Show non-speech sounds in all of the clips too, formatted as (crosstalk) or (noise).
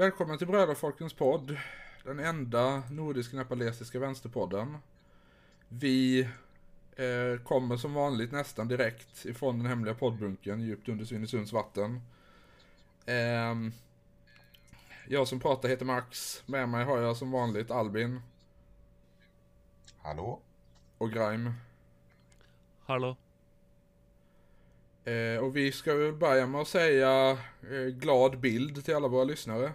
Välkommen till Brödrafolkens podd. Den enda nordisk-nepalesiska vänsterpodden. Vi eh, kommer som vanligt nästan direkt ifrån den hemliga poddbunken djupt under Svinesunds vatten. Eh, jag som pratar heter Max. Med mig har jag som vanligt Albin Hallå? och Grime. Hallå? Eh, och vi ska väl börja med att säga eh, glad bild till alla våra lyssnare.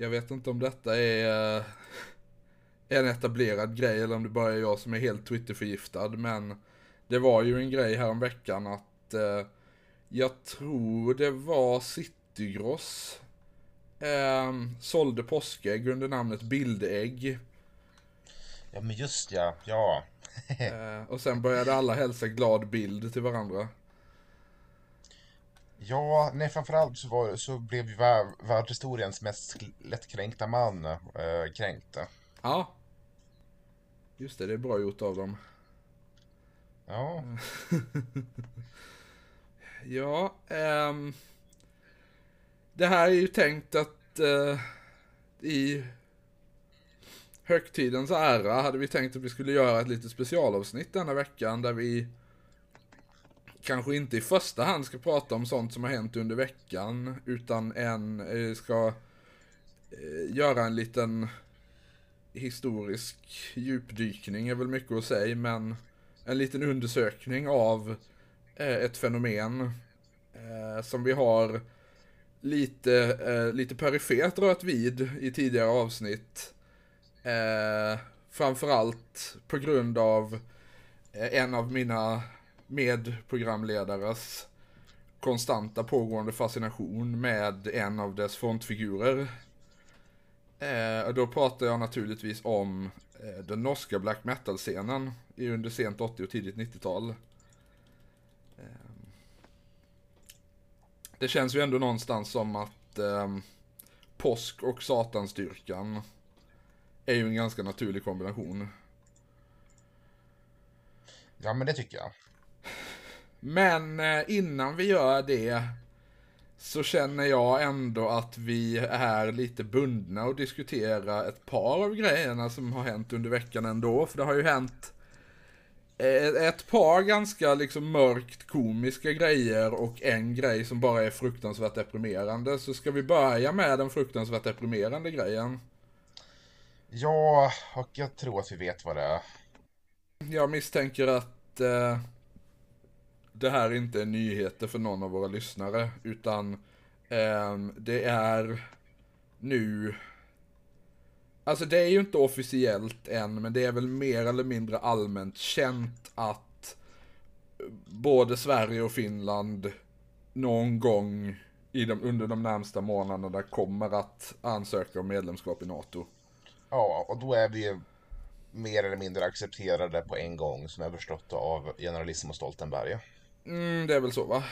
Jag vet inte om detta är eh, en etablerad grej eller om det bara är jag som är helt Twitterförgiftad. Men det var ju en grej här om veckan att eh, jag tror det var Citygross eh, sålde påskägg under namnet Bildägg. Ja men just ja, ja. (laughs) Eh, och sen började alla hälsa glad bild till varandra. Ja, nej framförallt så, var, så blev ju vär- världshistoriens mest lättkränkta man äh, kränkt. Ja. Just det, det är bra gjort av dem. Ja, (laughs) Ja, ehm, det här är ju tänkt att eh, i högtidens ära hade vi tänkt att vi skulle göra ett litet specialavsnitt denna veckan där vi kanske inte i första hand ska prata om sånt som har hänt under veckan utan en eh, ska eh, göra en liten historisk djupdykning är väl mycket att säga men en liten undersökning av eh, ett fenomen som vi har lite, lite perifert rört vid i tidigare avsnitt. Framförallt på grund av en av mina medprogramledares konstanta pågående fascination med en av dess frontfigurer. Eh, då pratar jag naturligtvis om eh, den norska black metal-scenen under sent 80 och tidigt 90-tal. Eh, Det känns ju ändå någonstans som att eh, påsk och satanstyrkan är ju en ganska naturlig kombination. ja men det tycker jag. Men eh, innan vi gör det så känner jag ändå att vi är lite bundna att diskutera ett par av grejerna som har hänt under veckan ändå. För det har ju hänt eh, ett par ganska liksom mörkt komiska grejer och en grej som bara är fruktansvärt deprimerande. Så ska vi börja med den fruktansvärt deprimerande grejen. Ja, och jag tror att vi vet vad det är. Jag misstänker att eh, det här inte är nyheter för någon av våra lyssnare, utan eh, det är nu... Alltså det är ju inte officiellt än, men det är väl mer eller mindre allmänt känt att eh, både Sverige och Finland någon gång i de, under de närmsta månaderna kommer att ansöka om medlemskap i NATO. Ja, och då är vi ju mer eller mindre accepterade på en gång som jag förstått av generalism och Stoltenberg. Mm, det är väl så va?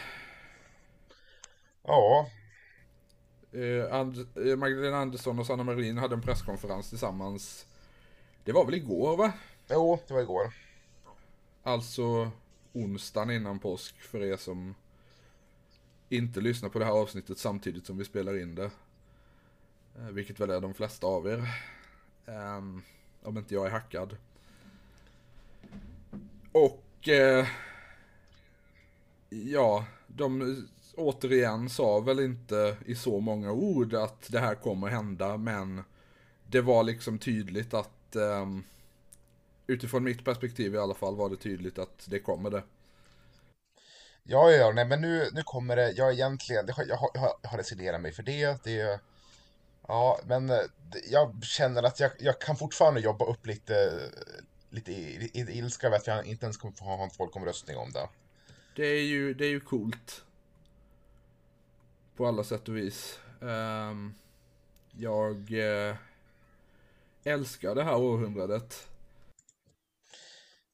Ja, Eh, And- eh, Magdalena Andersson och Sanna Marin hade en presskonferens tillsammans. Det var väl igår va? jo, det var igår. Alltså onsdagen innan påsk för er som inte lyssnar på det här avsnittet samtidigt som vi spelar in det. Eh, Vilket väl är de flesta av er. Ehm, om inte jag är hackad. Och eh, ja, de återigen sa väl inte i så många ord att det här kommer hända, men det var liksom tydligt att um, utifrån mitt perspektiv i alla fall var det tydligt att det kommer det. Ja, ja, ja, nej men nu, nu kommer det, jag egentligen, har, jag, har, jag har- jag har resignerat mig för det, det, ja, men eh, det- jag känner att jag, jag kan fortfarande jobba upp lite, lite ilska över att jag inte ens kommer få ha en folkomröstning om det. Det är ju, det är ju coolt. På alla sätt och vis. Um, jag uh, älskar det här århundradet.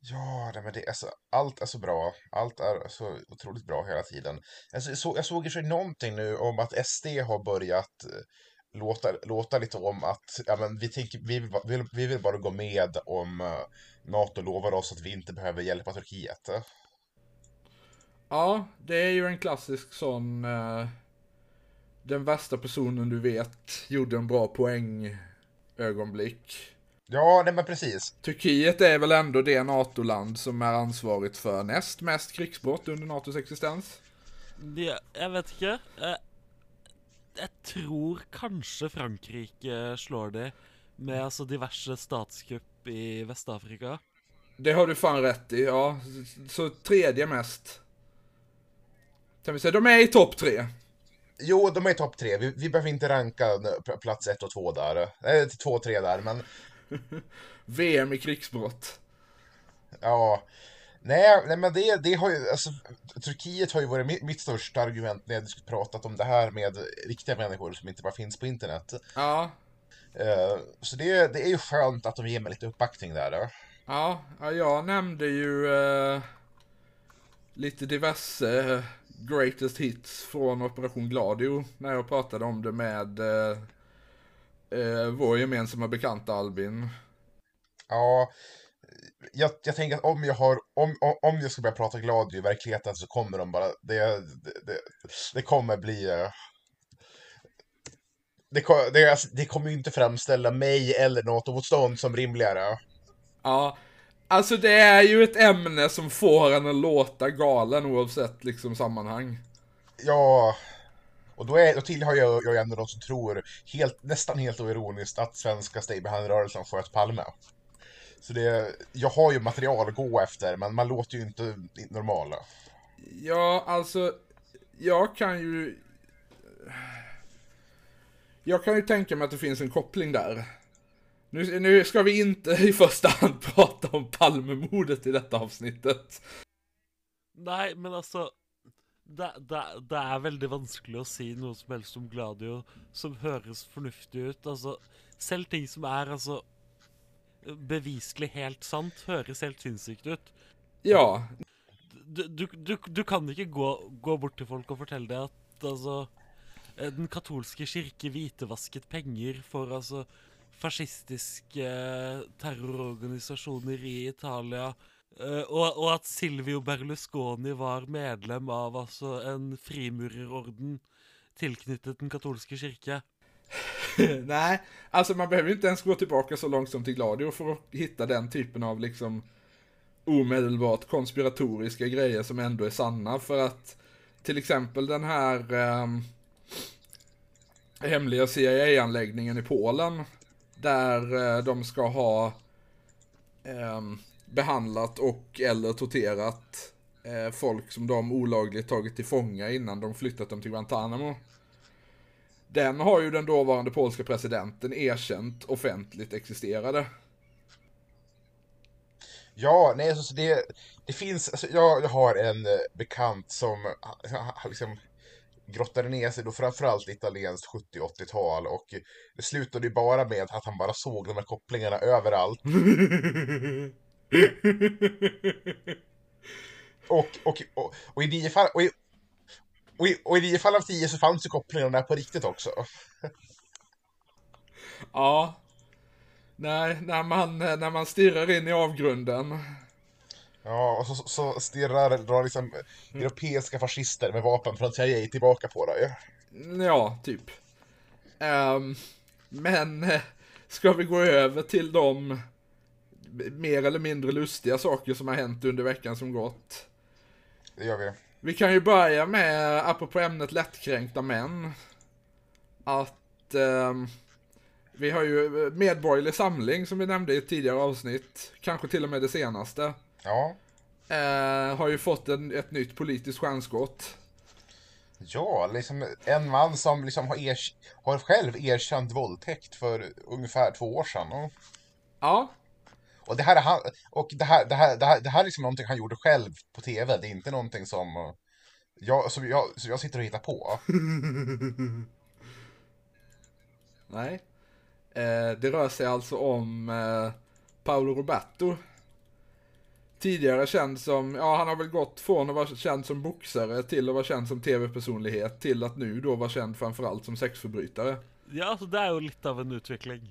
Ja, nej, men det alltså, allt är så bra, allt är så otroligt bra hela tiden. Alltså, jag, så, jag såg i och för sig någonting nu om att SD har börjat eh, låta, låta lite om att ja, men vi, tänker, vi, vill, vi vill bara gå med om eh, NATO lovar oss att vi inte behöver hjälpa Turkiet. Ja, det är ju en klassisk sån eh, den värsta personen du vet gjorde en bra poäng ögonblick. Ja, nej men precis. Turkiet är väl ändå det NATO-land som är ansvarigt för näst mest krigsbrott under NATOs existens? Det, jeg vet ikke. Jeg, jeg tror kanskje Frankrike slår det med altså diverse statskupp i Vest-Afrika. Det har du fan rätt i, ja. Så tredje mest. Kan vi säga, de är i topp tre. Jo, de är i topp tre. Vi, vi behöver inte ranka p- plats ett och två där. Nej, två och tre där, men (laughs) VM i krigsbrott. ja. Nej, nej men det, det har ju, alltså, Turkiet har ju varit mitt, mitt största argument när jag pratat om det här med riktiga människor som inte bara finns på internet. Ja, Eh, så det, det är ju skönt att de ger mig lite uppbackning där. Då. ja, ja jag nämnde ju eh, lite diverse eh, greatest hits från Operation Gladio när jag pratade om det med eh, eh, vår gemensamma bekanta Albin. Ja, jag, jag tänker att om jag har, om, om- jag ska börja prata Gladio i verkligheten så kommer de bara, det, det, det, det kommer bli... eh, Det, det, det kommer ju inte framställa mig eller NATO-motstånd som rimligare. Ja, alltså det är ju ett ämne som får en att låta galen oavsett liksom sammanhang. Ja, och då, är, då tillhör jag, jag av de som tror, helt, nästan helt oironiskt, att svenska Stay Behind-rörelsen sköt Palme. Så det, jag har ju material att gå efter, men man låter ju inte normala. Ja, alltså, jag kan ju... Jag kan ju tänka mig att det finns en koppling där. Nu, nu ska vi inte (laughs) i första hand prata om Palmemordet i detta avsnittet. Nei, men altså det, det, det er veldig vanskelig å si noe som helst om Gladio som høres fornuftig ut. Altså, selv ting som er altså beviselig helt sant, høres helt sinnssykt ut. Ja, Du, du, du, du kan ikke gå, gå bort til folk og fortelle dem at altså Den katolske kirke hvitevasket penger for altså fascistiske eh, terrororganisasjoner i Italia. eh, og, og at Silvio Berlusconi var medlem av altså en frimurerorden tilknyttet den katolske kirke. (laughs) nej, alltså man behöver ju inte ens gå tillbaka så långt som till Gladio för att hitta den typen av liksom omedelbart konspiratoriska grejer som ändå är sanna för att till exempel den här um, hemliga CIA-anläggningen i Polen där eh, de ska ha ehm, behandlat och eller torterat eh, folk som de olagligt tagit till fånga innan de flyttat dem till Guantanamo. Den har ju den dåvarande polska presidenten erkänt offentligt existerade. Ja, nej, alltså, det, det finns, alltså, jag, jag har en eh, bekant som liksom grottade ner sig då framförallt italienskt 70-80-tal och det slutade ju bara med att han bara såg de här kopplingarna överallt. (laughs) Och, och, och, och i nio fall, och i, och i, och i nio fall av tio så fanns ju kopplingarna där på riktigt också. Ja. Nej, när man, när man stirrar in i avgrunden. Ja, och så, så stirrar drar liksom europeiska fascister med vapen från CIA tillbaka på dig. Ja, typ. Ehm, men eh, ska vi gå över till de mer eller mindre lustiga saker som har hänt under veckan som gått? Det gör vi. Vi kan ju börja med, apropå ämnet lättkränkta män, att ehm, vi har ju Medborgerlig Samling som vi nämnde i ett tidigare avsnitt, kanske till och med det senaste, Ja. eh, har ju fått en, ett nytt politiskt stjärnskott. Ja, liksom en man som liksom har, ers- har själv erkänt våldtäkt för ungefär två år sedan. Och, Ja, och det här är han, och det här, det här, det här, det här är liksom någonting han gjorde själv på tv. Det är inte någonting som eh, jag, som jag, som jag sitter och hittar på. (laughs) nej. Eh, det rör sig alltså om eh, Paolo Roberto. Tidigare känd som, ja han har väl gått från att vara känd som boxare till att vara känd som tv-personlighet till att nu då vara känd framförallt som sexförbrytare. Ja, altså det er jo litt av en utvikling.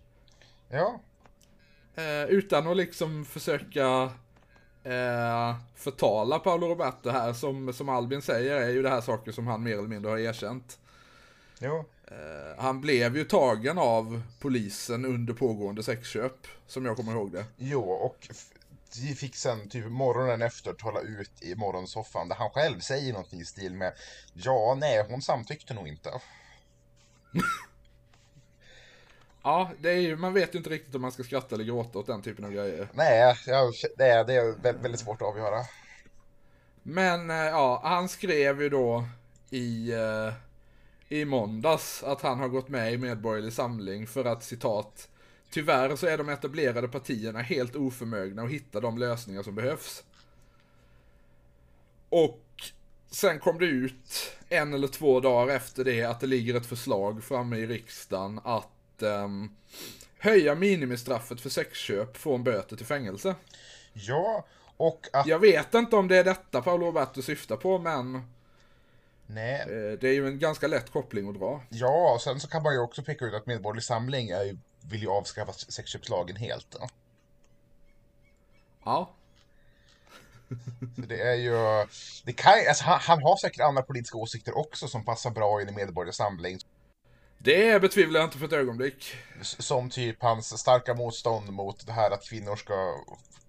Ja, Eh, utan att liksom försöka eh, förtala Paolo Roberto här, som, som Albin säger, är ju det här saker som han mer eller mindre har erkänt. Jo. Eh, han blev ju tagen av polisen under pågående sexköp, som jag kommer ihåg det. Jo, och vi fick sen typ morgonen efter tala ut i morgonsoffan där han själv säger någonting i stil med Ja, nej, hon samtyckte nog inte. (laughs) Ja, det är ju, man vet ju inte riktigt om man ska skratta eller gråta åt den typen av grejer. Nej, jag, det, är, det är vä- väldigt svårt att avgöra. Men eh, ja, han skrev ju då i, eh, i måndags att han har gått med i Medborgerlig Samling för att citat Tyvärr så är de etablerade partierna helt oförmögna att hitta de lösningar som behövs. Och sen kom det ut en eller två dagar efter det att det ligger ett förslag framme i riksdagen att ehm, höja minimistraffet för sexköp från böter till fängelse. Ja, och att... Jag vet inte om det är detta Paolo Roberto syftar på, men Nej. eh, det är ju en ganska lätt koppling att dra. Ja, och sen så kan man ju också peka ut att Medborgerlig Samling är ju, vill ju avskaffa sexköpslagen helt. Ja. Ja, (laughs) Så Det är ju... Det kan, alltså, han, han har säkert andra politiska åsikter också som passar bra in i Medborgerlig Samling. det betvivlar jag inte för ett ögonblick. Som typ hans starka motstånd mot det här att kvinnor ska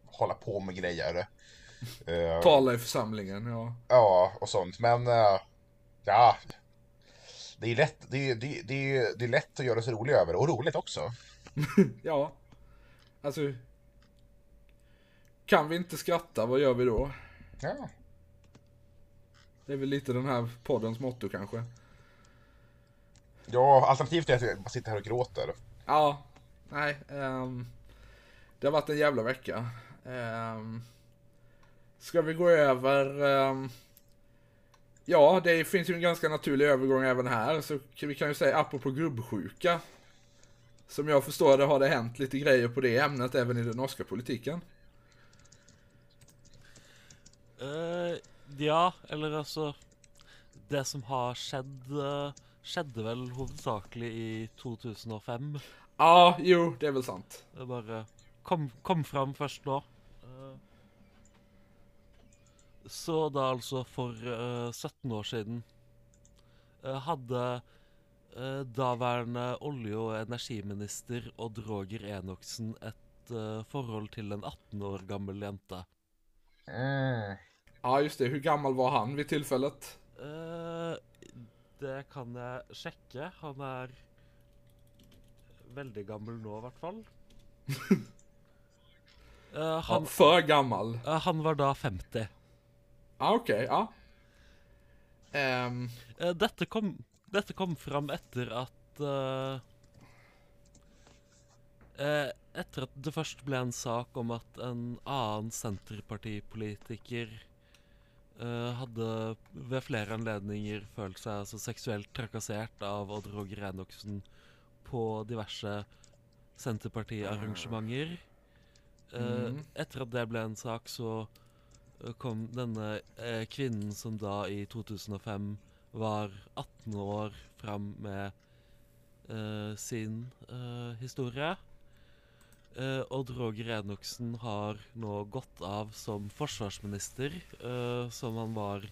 hålla på med grejer. Eh, Tala i församlingen, ja. Ja, och sånt. Men eh, ja, det är, lätt, det, är, det, är- det, är, det är lätt att göra sig rolig över och roligt också. (laughs) Ja, alltså. Kan vi inte skratta, vad gör vi då? Ja, Det är väl lite den här poddens motto kanske. ja alternativet är att jag bara sitter här och gråter. Ja, nej. ehm, det har varit en jävla vecka. Um, ska vi gå över... ehm, ja, det finns ju en ganska naturlig övergång även här. Så vi kan ju säga apropå gubbsjuka. Som jag förstår det har det hänt lite grejer på det ämnet även i den norska politiken. Eh, ja, eller altså Det som har skjedd, eh, skjedde vel hovedsakelig i 2005. Ja, jo, det är väl sant. Det bare kom, kom fram først nå. Eh, Så da altså for eh, 17 år siden eh, hadde eh, daværende olje- og energiminister Odd Roger Enoksen et forhold til en 18 år gammel jente. Mm. Ja, just det. Hur gammal var han vid tillfället? Det kan jeg sjekke. Han er veldig gammel nå, i hvert fall. (laughs) Eh, Ja, han, för gammal. han var da 50. Ja, okej, ja. Ehm, Eh, dette, kom, dette kom fram etter at eh, eh, Etter at det først ble en sak om at en annen Senterpartipolitiker eh, hadde ved flere anledninger følt seg altså, seksuelt trakassert av Odd Roger Enoksen på diverse Senterpartiarrangementer. Eh, Mhm. Etter at det ble en sak, så eh, kom denne eh, kvinnen som da i 2005 var 18 år fram med eh, sin eh, historie. Eh, Odd Roger Enoksen har nå gått av som forsvarsminister, eh, som han var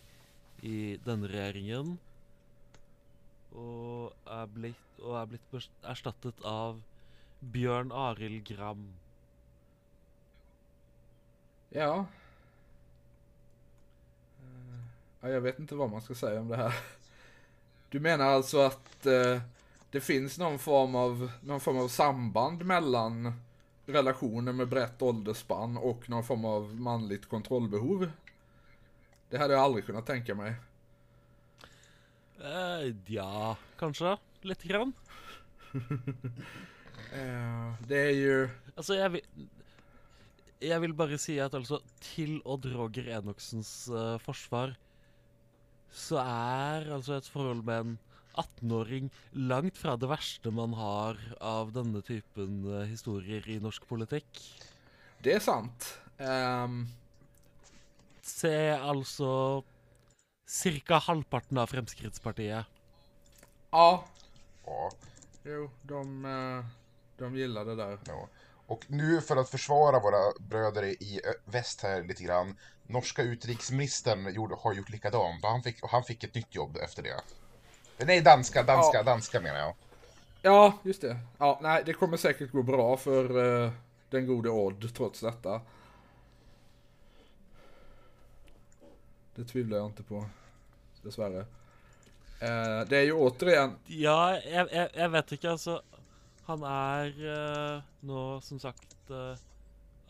i denne regjeringen. Og er blitt, og er blitt erstattet av Bjørn Arild Gram. ja. Eh, ja. Jag vet inte vad man ska säga om det här. Du menar alltså att eh, det finns någon form, av, någon form av samband mellan relationer med brett åldersspann och någon form av manligt kontrollbehov? Det hade jag aldrig kunnat tänka mig. Eh, ja, kanskje. Lite grann. (laughs) Eh, det är ju... Altså, jeg vil Jeg vil bare si at altså, til Odd Roger Enoksens eh, forsvar, så er altså et forhold med en 18-åring langt fra det verste man har av denne typen eh, historier i norsk politikk. Det är sant. Ehm, Se altså Cirka halvparten av Fremskrittspartiet. ja, Ja, jo, de, eh, de gillar det där. ja. Och nu för att försvara våra bröder i väst här lite grann. Norska utrikesministern gjorde, har gjort likadant och han fick, och han fick ett nytt jobb efter det. Nej, danska, danska, Ja. danska menar jag. Ja, just det. Ja, nej, det kommer säkert gå bra för eh, den gode Odd trots detta. Det tvivlar jag inte på. Dessvärre. Eh, det är ju återigen, Ja, jeg, jeg, jeg vet ikke, altså. Han er eh, nå, som sagt eh,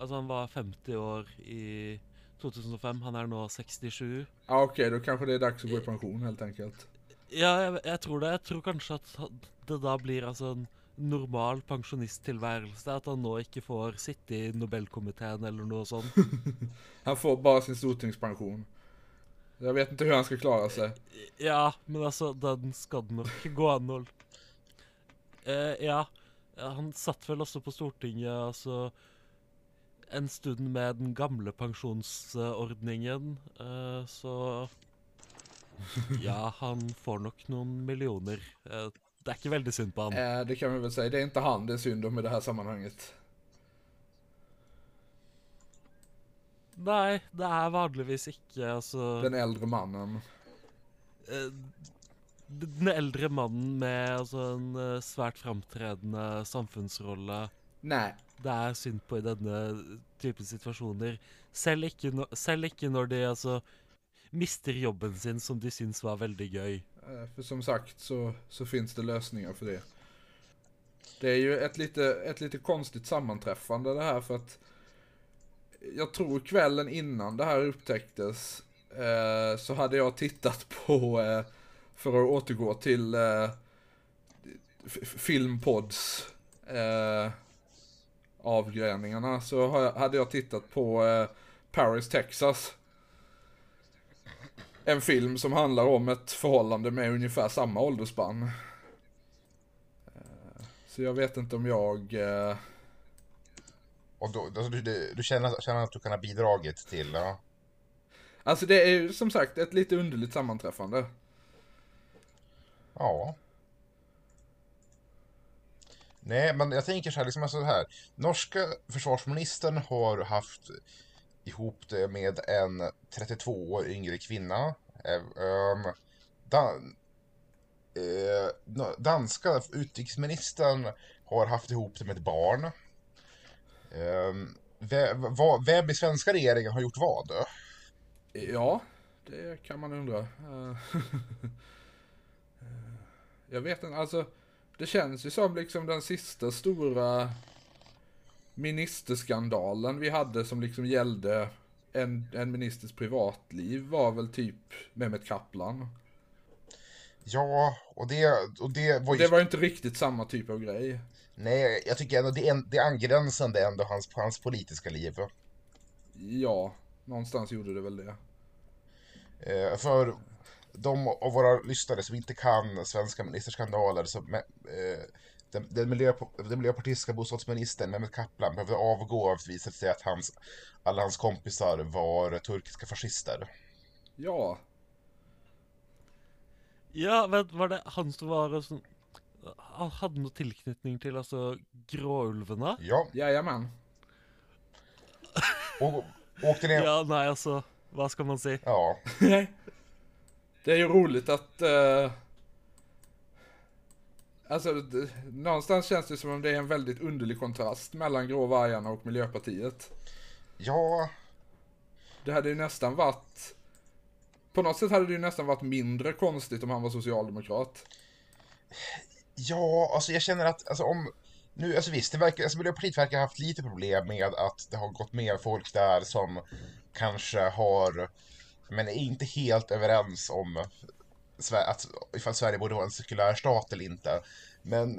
Altså, han var 50 år i 2005. Han er nå 67. ja okej, då kanske det är dags att gå i pension helt enkelt. Ja, jeg, jeg tror det. Jeg tror kanskje at han- det da blir altså en normal pensjonisttilværelse. At han nå ikke får sitte i Nobelkomiteen eller noe sånt. (laughs) Han får bara sin stortingspension. Jag vet inte hur han ska klara sig. Ja, men altså, den skal det nok (laughs) gå an Eh, Ja, han satt vel også på Stortinget altså en stund med den gamle pensjonsordningen, eh, så (laughs) Ja, han får nok noen millioner. Eh, Det er ikke veldig synd på han. Eh, det kan vi väl säga, det är inte han det är synd om i det här sammanhanget. Nei, det er vanligvis ikke altså Den äldre mannen. Den eldre mannen med altså en svært framtredende samfunnsrolle. Nej, det er synd på i denne typen situasjoner. Selv ikke, no selv ikke når de altså mister jobben sin, som de syns var veldig gøy. Eh, för som sagt så, så finns det lösningar för det. Det är ju ett lite, ett lite konstigt sammanträffande det här för att jag tror kvällen innan det här upptäcktes eh, så hade jag tittat på, eh, för att återgå till eh, filmpods eh, avgräningarna så hade jag tittat på eh, Paris, Texas. En film som handlar om ett förhållande med ungefär samma åldersspann. Eh, Så jag vet inte om jag... eh, Och då, alltså, du, du, du känner, känner att du kan ha bidragit till, ja. Alltså det är ju som sagt ett lite underligt sammanträffande. Ja. Nej, men jag tänker så här, liksom alltså, så här. Norska försvarsministern har haft ihop det med en 32 år yngre kvinna. Um, dan, eh, danska utrikesministern har haft ihop det med ett barn. Ehm, um, vem, vad- vem i svenska regeringen har gjort vad? Ja, det kan man undra. Eh, (laughs) eh Jag vet inte, alltså det känns ju som liksom den sista stora ministerskandalen vi hade som liksom gällde en, en ministers privatliv var väl typ Mehmet Kaplan. Ja, och det, och det var ju... Det var inte riktigt samma typ av grej. Nej, jag tycker ändå det är, det är angränsande ändå hans, hans politiska liv. Ja, någonstans gjorde det väl det. Eh, för de av våra lyssnare som inte kan svenska ministerskandaler så med, eh, den, den, miljö, den miljöpartistiska bostadsministern Mehmet Kaplan behövde avgå för det visade sig att hans, alla hans kompisar var turkiska fascister. Ja, Ja, men var det han som var en sånn Han hadde noe tilknytning til altså Gråulvene? Ja, jajamän. och åkte ner... Ja, nei, altså Hva skal man si? Ja, (laughs) Det är ju roligt att... eh, alltså, det, någonstans känns det som om det är en väldigt underlig kontrast mellan Grå Vargarna och Miljöpartiet. ja, Det hade ju nästan varit... På något sätt hade det ju nästan varit mindre konstigt om han var socialdemokrat. Ja, alltså jag känner att alltså om... Nu, alltså visst, det verkar, alltså Miljöpartiet verkar ha haft lite problem med att det har gått med folk där som kanske har, men är inte helt överens om att ifall Sverige borde vara en sekulär stat eller inte. Men,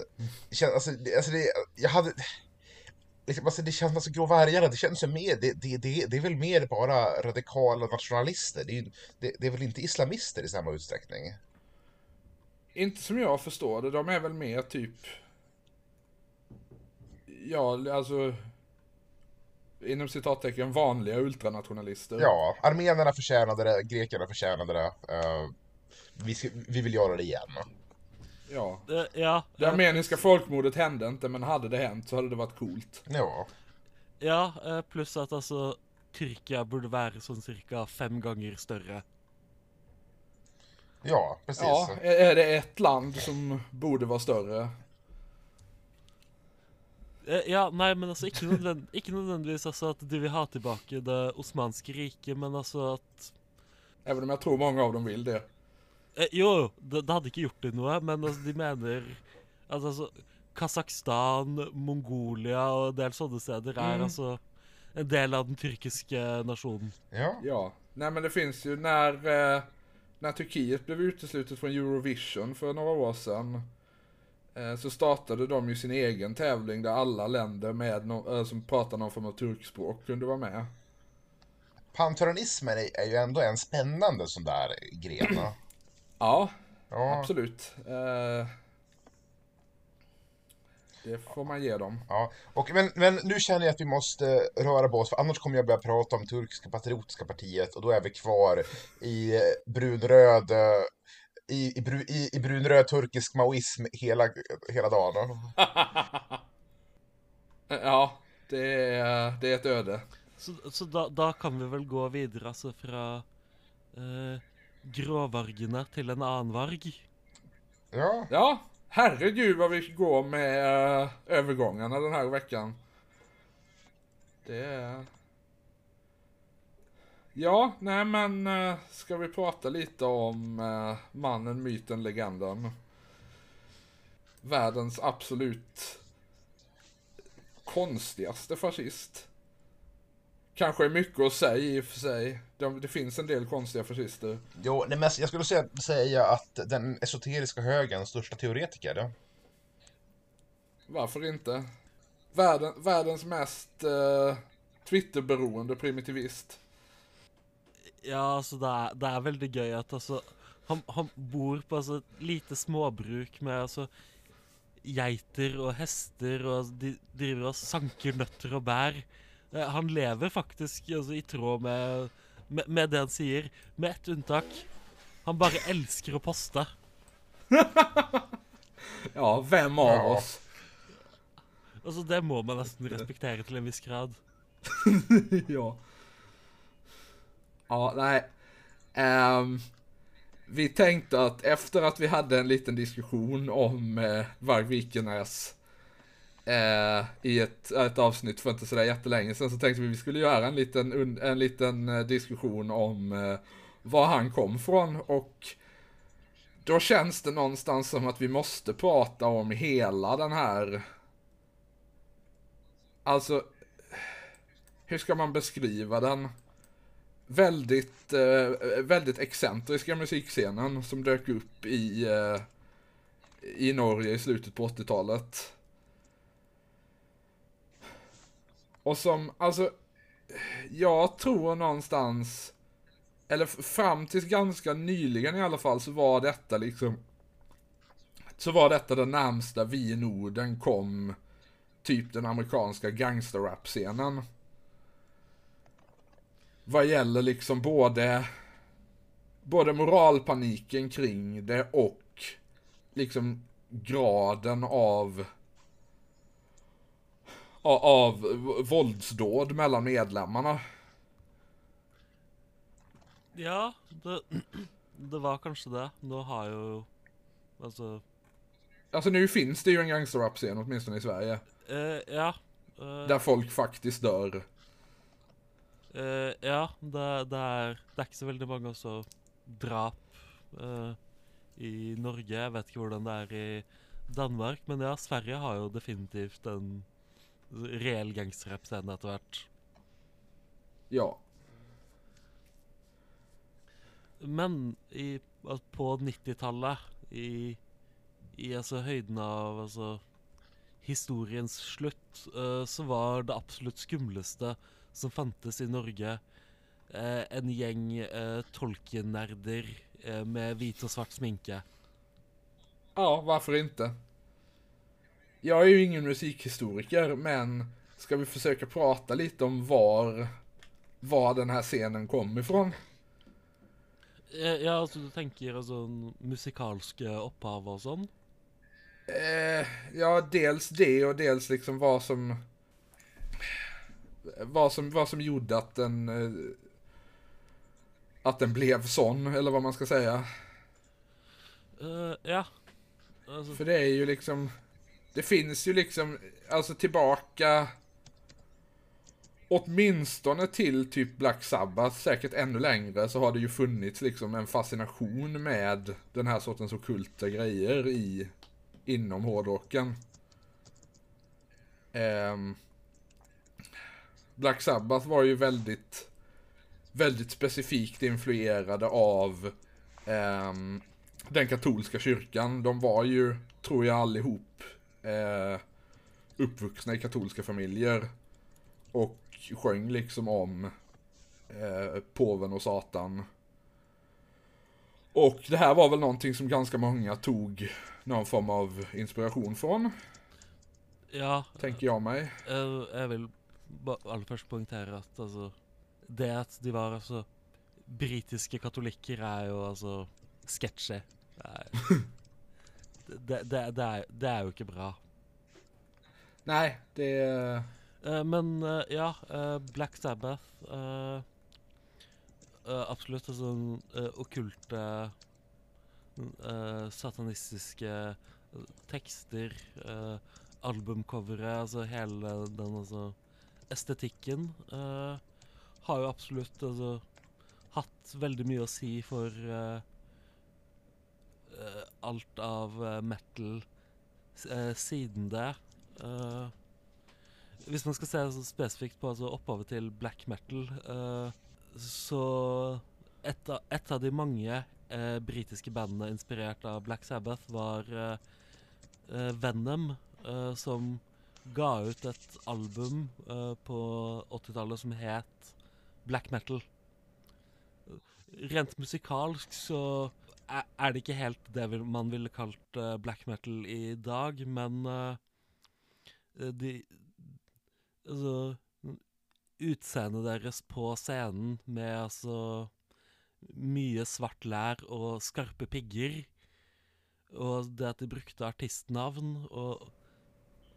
det alltså, det, alltså det, jag hade... Liksom, alltså det känns, alltså Grå Vargarna, det känns ju mer, det, det, det, det är väl mer bara radikala nationalister. Det är, ju- det, det är väl inte islamister i samma utsträckning? Inte som jag förstår det, de är väl mer typ... Ja, alltså... Inom citattecken vanliga ultranationalister. Ja, armenerna förtjänade det, grekerna förtjänade det. Eh, vi, ska, vi vill göra det igen. ja. Eh, ja. Det eh, armeniska folkmordet hände inte, men hade det hänt så hade det varit coolt. Ja, Ja, eh, pluss at altså Tyrkia burde være sånn cirka fem ganger større. Ja, precis. Ja, är det ett land som borde vara större? Eh, Ja, nei, men altså ikke, nødvend ikke nødvendigvis altså at de vil ha tilbake det osmanske riket, men altså at Även om jag tror många av dem vill det. eh, Jo, det, det hadde ikke gjort det noe, men altså, de mener at altså Kasakhstan, Mongolia og en del sånne steder er Mm. altså en del av den tyrkiske nasjonen. Ja. Ja, nej men det finns ju när, eh, när Turkiet blev uteslutet från Eurovision för några år sedan. Eh, så startade de ju sin egen tävling där alla länder med no- eh, som pratar någon form av turkspråk kunde vara med. Panteonismen är, ju ändå en spännande sån där gren. (clears throat) Ja, Ja, absolut. Eh, det får man ge dem. ja. Och, men, men nu känner jag att vi måste röra på oss, för annars kommer jag börja prata om Turkiska Patriotiska Partiet och då är vi kvar i brunröd i, i, i, i brunröd turkisk maoism hela, hela dagen. (laughs) Ja, det är, det är ett öde. Så, så da, da kan vi vel gå videre, altså fra eh, gråvargene til en annen varg. Ja, Ja, herregud vad vi går med eh, övergångarna den här veckan. Det är... Ja, nej men eh, ska vi prata lite om eh, mannen, myten, legenden. Världens absolut konstigaste fascist. Kanske är mycket att säga i och för sig. Det, det finns en del konstiga fascister. jo, nej, men jag skulle säga, säga att den esoteriska högerns största teoretiker, ja. Varför inte? Världen, världens mest eh, Twitterberoende primitivist. Ja, altså, det er, det er veldig gøy at altså han, han bor på altså, et lite småbruk med altså geiter og hester, og de driver og sanker nøtter og bær. Eh, Han lever faktisk altså, i tråd med, med, med det han sier, med ett unntak. Han bare elsker å poste. (laughs) Ja, vem av Ja. oss? Altså, det må man nesten respektere til en viss grad. (laughs) ja. Ja, nej. Um, vi tänkte att efter att vi hade en liten diskussion om eh, Varg Vikenäs eh, i ett, ett avsnitt för inte sådär jättelänge sedan så tänkte vi att vi skulle göra en liten, en liten eh, diskussion om eh, var han kom från och då känns det någonstans som att vi måste prata om hela den här Alltså hur ska man beskriva den? Väldigt, eh, väldigt excentriska musikscenen som dök upp i, eh, i Norge i slutet på 80-talet. Och som, alltså, jag tror någonstans, eller fram tills ganska nyligen i alla fall, så var detta liksom, så var detta det närmsta vi i Norden kom typ den amerikanska gangsterrap-scenen. Vad gäller liksom både, både moralpaniken kring det och liksom graden av av våldsdåd mellan medlemmarna. Ja, det, det var kanskje det. Nå har jo Altså Alltså nu finns det ju en gangsterrap-scen åtminstone i Sverige. eh, Ja. eh, Där folk faktiskt dör. Eh, ja, det, det, er, det er ikke så veldig mange også drap eh, i Norge. Jeg vet ikke hvordan det er i Danmark, men ja, Sverige har jo definitivt en reell gangsterrap-scene etter hvert. Ja. Men i, på 90-tallet, i, i altså høyden av altså, historiens slutt, eh, så var det absolutt skumleste som fantes i Norge, eh, en gjeng uh, Tolkien-nerder eh, med hvit og svart sminke. Ja, varför inte? Jag är ju ingen musikhistoriker, men ska vi försöka prata lite om var, var den här scenen kom ifrån? Eh, ja, altså du tenker altså musikalske opphav og sånn? Eh, ja, dels det och dels liksom vad som... Vad som, vad som gjorde att den... Eh, att den blev sån, eller vad man ska säga. Eh, ja. Alltså, För det är ju liksom, det finns ju liksom, alltså tillbaka åtminstone till typ Black Sabbath, säkert ännu längre, så har det ju funnits liksom en fascination med den här sortens ockulta grejer i, inom hårdrocken. Ehm, Black Sabbath var ju väldigt, väldigt specifikt influerade av ehm, den katolska kyrkan. De var ju, tror jag allihop, eh, uppvuxna i katolska familjer. Och sjöng liksom om eh, påven och satan. Och det här var väl någonting som ganska många tog någon form av inspiration från, ja, tänker jag mig. eh, jeg vil ba- aller først poengtere at altså Det at de var altså Britiske katolikker er jo altså sketsjy. (laughs) Det, det, det, er, det er jo ikke bra. Nej, det... Eh, men eh, ja, eh, Black Sabbath Absolutt altså uh, okkulte eh, Satanistiske tekster, uh, albumcovere, altså hele den altså estetikken uh, eh, har jo absolutt altså hatt veldig mye å si for uh, uh, alt av metal s- siden det. Eh, hvis man skal se så spesifikt på altså opphavet til black metal, så et av, et av de mange eh, britiske bandene inspirert av Black Sabbath var Venom, som ga ut et album uh, på 80-tallet som het Black Metal. Rent musikalsk så er, det ikke helt det man ville kalt uh, black metal i dag, men uh, de Altså Utseendet deres på scenen med altså mye svart lær og skarpe pigger, og det at de brukte artistnavn og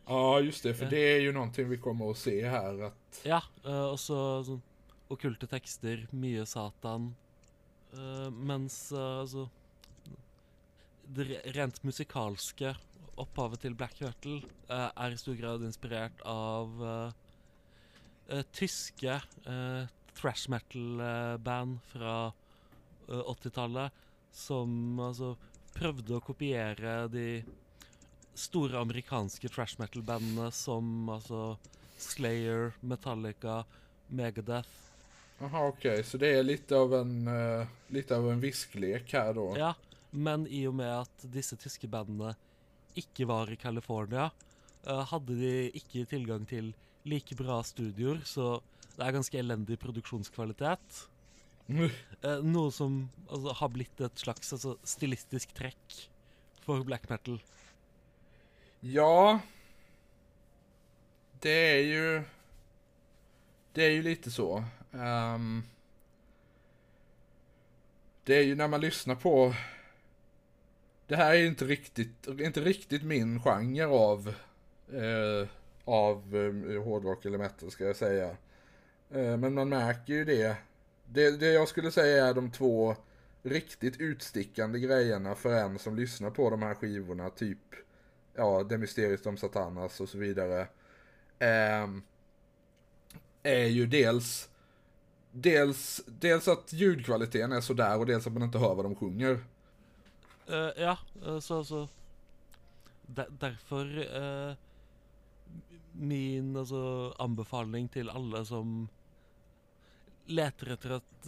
Ja, just det, för det är ju någonting vi kommer att se här att... Ja, eh, og så sånn okkulte tekster, mye Satan. Eh, mens eh, altså Det re- rent musikalske opphavet til black metal eh, er i stor grad inspirert av eh, thrash metal-band fra eh, 80-tallet som altså prøvde å kopiere de store amerikanske thrash metal-bandene som altså Slayer, Metallica, Megadeth. Jaha, okej, så det är lite av en, eh, lite av en visklek här då. Ja, men i og med at disse tyske bandene ikke var i California, eh, hadde de ikke tilgang til like bra studioer, så det er ganske elendig produksjonskvalitet. (laughs) Eh, noe som altså, har blitt et slags altså, stilistisk trekk for black metal. Ja. Det är ju... Det är ju lite så. Um, det är ju när man lyssnar på... Det här är ju inte riktigt, inte riktigt min genre av... Eh, av eh, hårdrock eller metal ska jag säga. Eh, men man märker ju det. det. Det jag skulle säga är de två riktigt utstickande grejerna för en som lyssnar på de här skivorna. Typ ja, det mysteriet om Satanas och så vidare. Eh, är ju dels, dels, dels att ljudkvaliteten är sådär och dels att man inte hör vad de sjunger. Uh, ja, eh, så altså der, Derfor eh, min alltså anbefaling till alla som Letar efter ett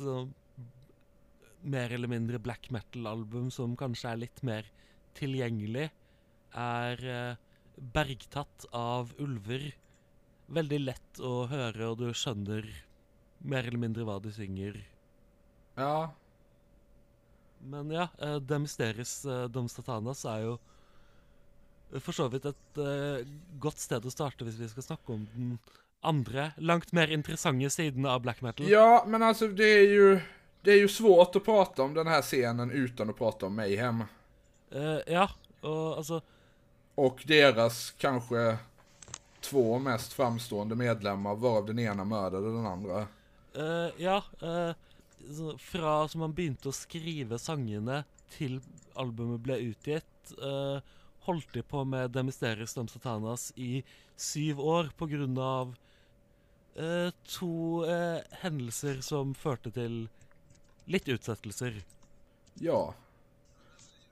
mer eller mindre black metal-album som kanske är lite mer tillgängligt er eh, 'Bergtatt av ulver'. Veldig lett å høre, og du skjønner mer eller mindre hva de synger. Ja, Men ja, uh, De Mysteris uh, Dom Satanas er jo eh, for så vidt et eh, godt sted å starte hvis vi skal snakke om den andre, langt mer interessante siden av black metal. ja men alltså det är ju, det är ju svårt att prata om den här scenen utan att prata om Mayhem. Eh, ja, og altså Och deras kanske två mest framstående medlemmar varav den ena mördade den andra. eh, Ja, så fra som man begynte å skrive sangene til albumet ble utgitt, eh, holdt de på med De Mysterious Dom Satanas i syv år på grunn av eh, to eh, hendelser som førte til litt utsettelser. Ja.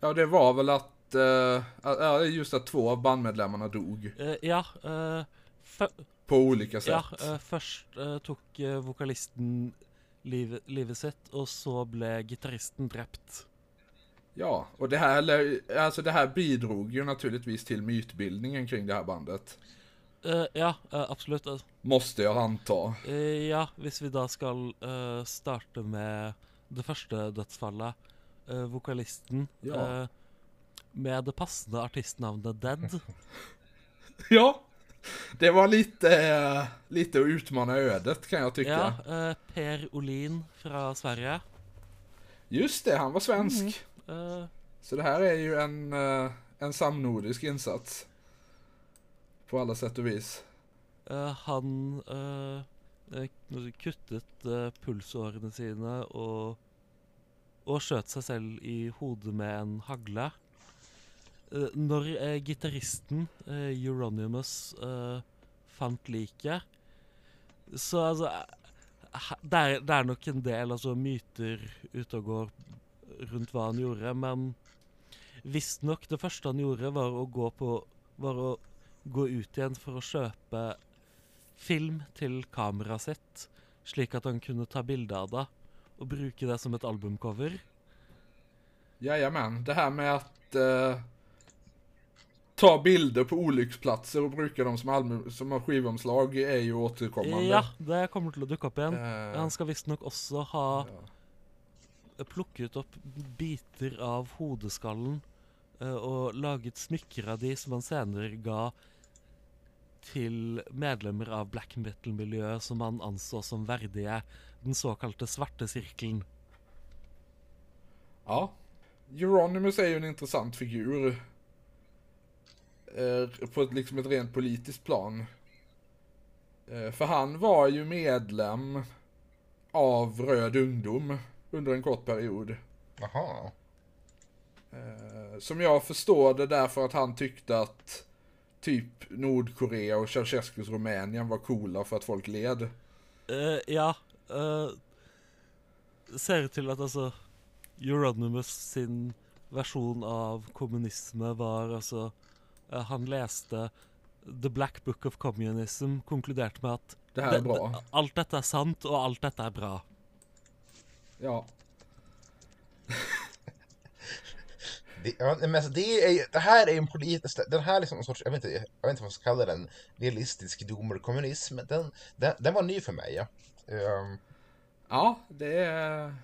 Ja, det var väl att, eh, ja, just att två av bandmedlemmarna dog Eh, ja, eh, fø på olika sätt. ja tok eh, vokalisten livet, livet sitt, og så ble gitaristen drept. Ja, och det här, alltså det här bidrog ju naturligtvis till mytbildningen kring det här bandet. Ja, altså. Måste jag anta. Ja, hvis vi da skal eh, starte med det første dødsfallet, eh, vokalisten Ja. Med det passende artistnavnet Dead. (laughs) Ja, det var lite, lite att utmana ödet kan jag tycka. Ja, eh, Per Olin fra Sverige. Just det, han var svensk. Eh, Så det här är ju en, eh, en samnordisk insats. På alla sätt och vis. eh, han eh, kuttet pulsårene sine og, og skjøt seg selv i hodet med en hagle. Eh, når eh, gitaristen eh, Euronymous eh, fant liket, så altså eh, det er, det er nok en del altså, myter ute og går rundt hva han gjorde, men visstnok det første han gjorde, var å gå på Var å gå ut igjen for å kjøpe film til kameraet sitt, slik at han kunne ta bilde av det og bruke det som et albumcover. Jajamän, det här med att uh eh, ta bilder på olycksplatser och bruka dem som, album, som skivomslag är ju återkommande. Ja, det kommer til å dukke opp igjen. Eh, Han skal visstnok også ha ja. plukket opp biter av hodeskallen eh, og laget smykker av de som han senere ga til medlemmer av black metal-miljøet som han anså som verdige den såkalte svarte sirkelen. Ja. Euronymous är ju en intressant figur. Eh, på ett, liksom ett rent politiskt plan. Eh, för han var ju medlem av Röd Ungdom under en kort period. Jaha. Eh, som jag förstår det därför att han tyckte att typ Nordkorea och Ceausescus Rumänien var coola för att folk led. Eh, ja eh, Ser ut til at altså Euronymous sin versjon av kommunisme var altså eh, Han leste The Black Book of Communism, konkluderte med at Det här är bra. det- alt dette er sant, og alt dette er bra. Ja. (laughs) Det, ja, men alltså, det, är, det här är en politisk, den här liksom en sorts, jag vet inte, jag vet inte vad man ska kalla den, realistisk domerkommunism, den, den, den var ny för mig. Ja. Ehm, Ja, det är...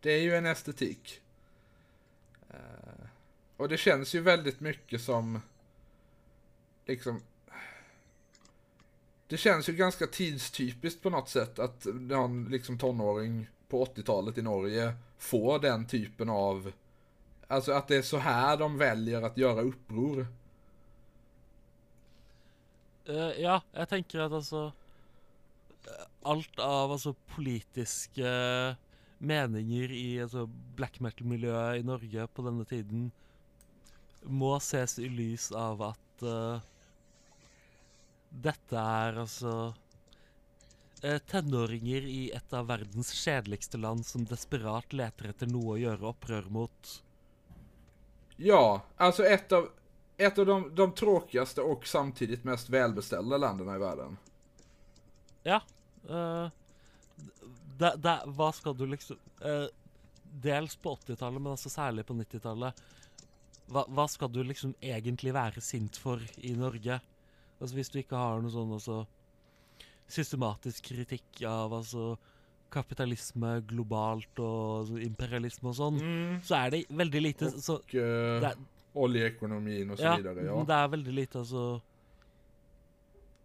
Det är ju en estetik. Eh, och det känns ju väldigt mycket som... Liksom... Det känns ju ganska tidstypiskt på något sätt att någon liksom tonåring på 80-talet i Norge får den typen av... Alltså att det är så här de väljer att göra uppror. Uh, ja, jag tänker att alltså eh, Allt av alltså politiska meninger i alltså, black metal-miljøet i Norge på denne tiden må ses i lys av at eh, dette er altså eh, tenåringer i et av verdens kjedeligste land som desperat leter etter noe å gjøre opprør mot. Ja, alltså ett av, ett av de, de tråkigaste och samtidigt mest välbeställda länderna i världen. Ja. eh, det, det, hva skal du liksom eh, Dels på 80-tallet, men altså særlig på 90-tallet. Hva, hva skal du liksom egentlig være sint for i Norge? Altså Hvis du ikke har noe sånn altså systematisk kritikk av altså kapitalisme globalt og altså, imperialisme og sånn, så er det veldig lite så, Och eh, det, oljeekonomin och så ja, vidare. Ja. det er veldig lite altså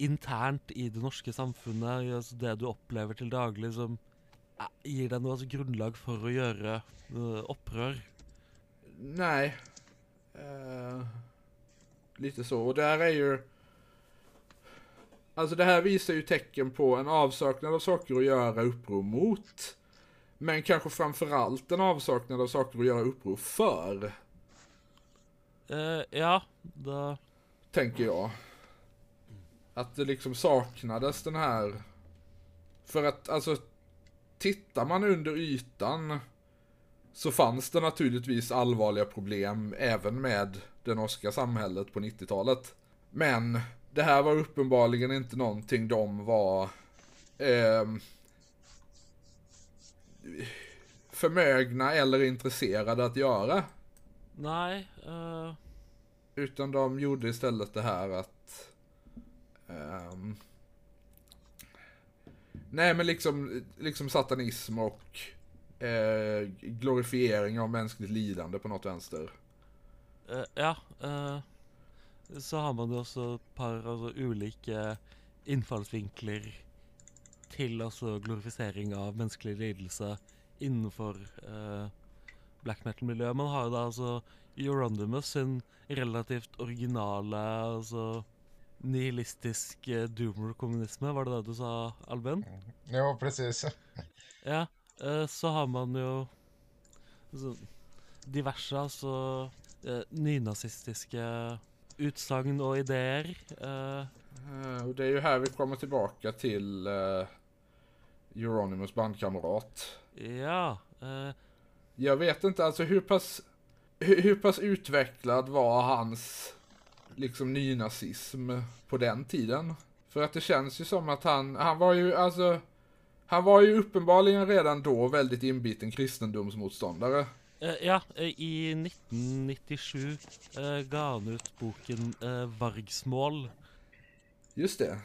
internt i det norske samfunnet, i, altså det du opplever til daglig, som eh, gir deg noe altså, grunnlag for å gjøre eh, opprør. Nej. Eh, lite så. Och där är ju... Alltså det här visar ju tecken på en avsaknad av saker att göra uppror mot. Men kanske framförallt en avsaknad av saker att göra uppror för, Eh, ja, da tänker jag. Att det liksom saknades den här... För att alltså, tittar man under ytan så fanns det naturligtvis allvarliga problem även med det norska samhället på 90-talet. Men det här var uppenbarligen inte någonting de var ehm, förmögna eller intresserade att göra. Nei eh, Utan de gjorde istället det här att... ehm, nej men liksom, liksom satanism och eh, glorifiering av mänskligt lidande på något vänster. eh, Ja. eh, så har man jo også et par altså, ulike innfallsvinkler til altså glorifisering av menneskelig lidelse innenfor eh, black metal-miljøet. Man har jo da altså Euronymous sin relativt originale altså nihilistisk eh, doomer-kommunisme, var det det du sa, Alben? Ja, precis. Ja, så har man jo altså, diverse altså eh, nynazistiske utsagn og ideer. Eh, Eh, och det är ju här vi kommer tillbaka till eh, Euronymous bandkamrat. ja. Eh, Jag vet inte alltså hur pass, hur, hur pass utvecklad var hans liksom nynazism på den tiden? För att det känns ju som att han, han var ju alltså, han var ju uppenbarligen redan då väldigt inbiten kristendomsmotståndare. eh, ja, eh, i 1997 eh, ga han ut boken 'Vargsmål' Just det.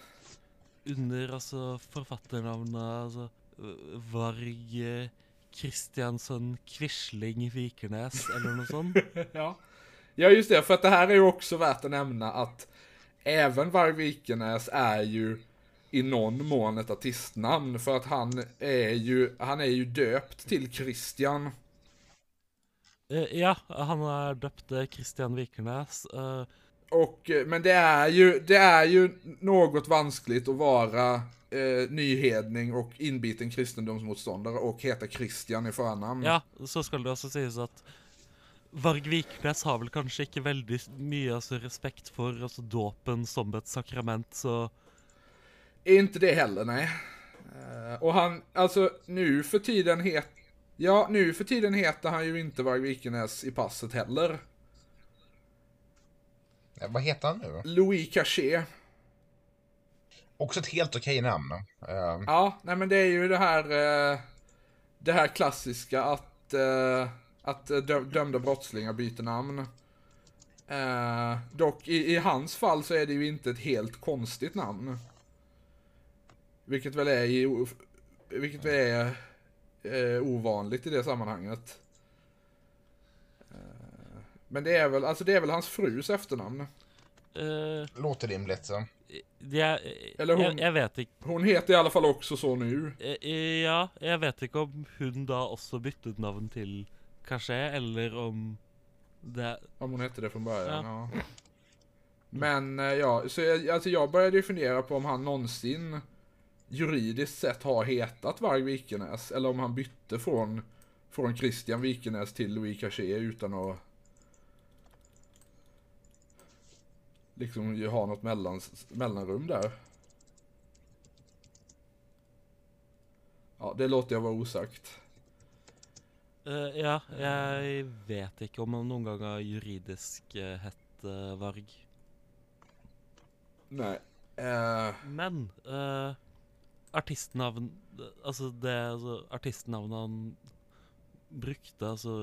under altså forfatternavnet altså, eh, Varg Kristiansson Quisling Vikernes, eller noe sånt. (laughs) ja. ja, just det. För att det här är ju också värt att nämna att även Varg Vikenäs är ju i någon mån ett artistnamn. För att han är ju, han är ju döpt till Christian. Eh, ja, han er døpt eh, Christian Vikernes. eh, Och, men det är ju, det är ju något vanskligt att vara eh, nyhedning och inbiten kristendomsmotståndare och heta Christian i förnamn. Ja, så skal det også sies at Varg Vikernes har vel kanskje ikke veldig mye altså, respekt for altså, dåpen som et sakrament, så Inte det heller, nej. Eh, och han, alltså nu för tiden het, ja nu för tiden heter han ju inte Varg Vikenäs i passet heller. Ja, vad heter han nu? Louis Cachet. Också ett helt okej namn. Eh, Ja, nej men det är ju det här, eh, det här klassiska att, att dö- dömda brottslingar byter namn. Dock i, i hans fall så är det ju inte ett helt konstigt namn. Vilket väl är, i, vilket väl är eh, ovanligt i det sammanhanget. Eh, men det är väl, alltså det är väl hans frus efternamn. eh, låter rimligt. Så. jeg, Eller hun- jeg, jeg vet ikke Hon heter i alla fall också så nu. eh, Ja, jeg vet ikke om hun da også byttet navn til Cachet, eller om det Om hon hette det från början, Ja. ja. Men ja, så jag, alltså jag började ju fundera på om han någonsin juridiskt sett har hetat Varg Vikenäs. Eller om han bytte från, från Christian Vikenäs till Louis Cachet utan att liksom ha något mellan, mellanrum där. Ja, det låter jag vara osagt. Eh, Ja, jeg vet ikke om han noen gang har juridisk eh, hett eh, Varg. Nej. Eh, Men eh, artistnavn Altså det altså, artistnavnet han brukte altså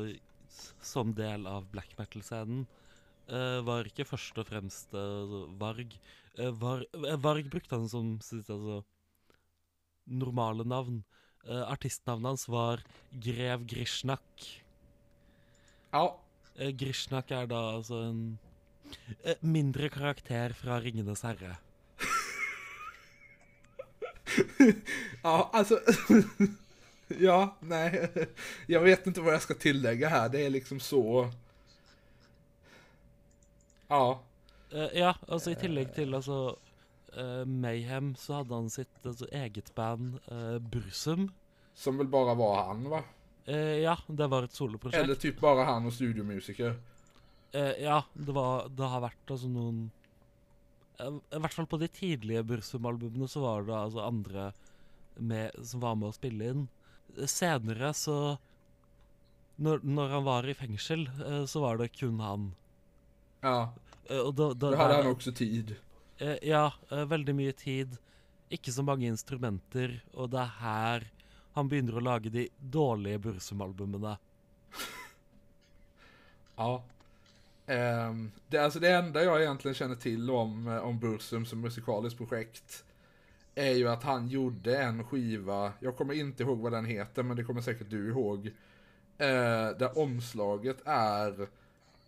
s- som del av black metal-scenen, eh, var ikke først og fremst eh, altså, Varg. Eh, var, Varg brukte han som sitt altså, normale navn. Eh, artistnavnet hans var Grev Grishnak. ja, Eh, Grishnak er da altså en mindre karakter fra Ringenes herre. (laughs) Ja, alltså. (laughs) ja, nej. Jag vet inte vad jag ska tillägga här. Det är liksom så. Ja. Eh, ja, altså i tillegg til altså eh, Mayhem, så hadde han sitt altså, eget band, uh, Bursum. Som väl bara var han va? Eh, ja, det var et soloprosjekt. Eller typ bara han och studiomusiker. Eh, ja, det, var, det har vært altså noen eh, I hvert fall på de tidlige Bursum-albumene så var det altså andre med, som var med å spille inn. Senere så når, når han var i fengsel, eh, så var det kun han. Ja, Eh, og da, da, då hade der- han också tid. Eh, ja, veldig mye tid. Ikke så mange instrumenter. Og det er her han begynner å lage de dårlige Bursum-albumene. Ja. Ehm, det, alltså det enda jag egentligen känner till om, eh, om Bursum som musikaliskt projekt är ju att han gjorde en skiva, jag kommer inte ihåg vad den heter men det kommer säkert du ihåg. Eh, där omslaget är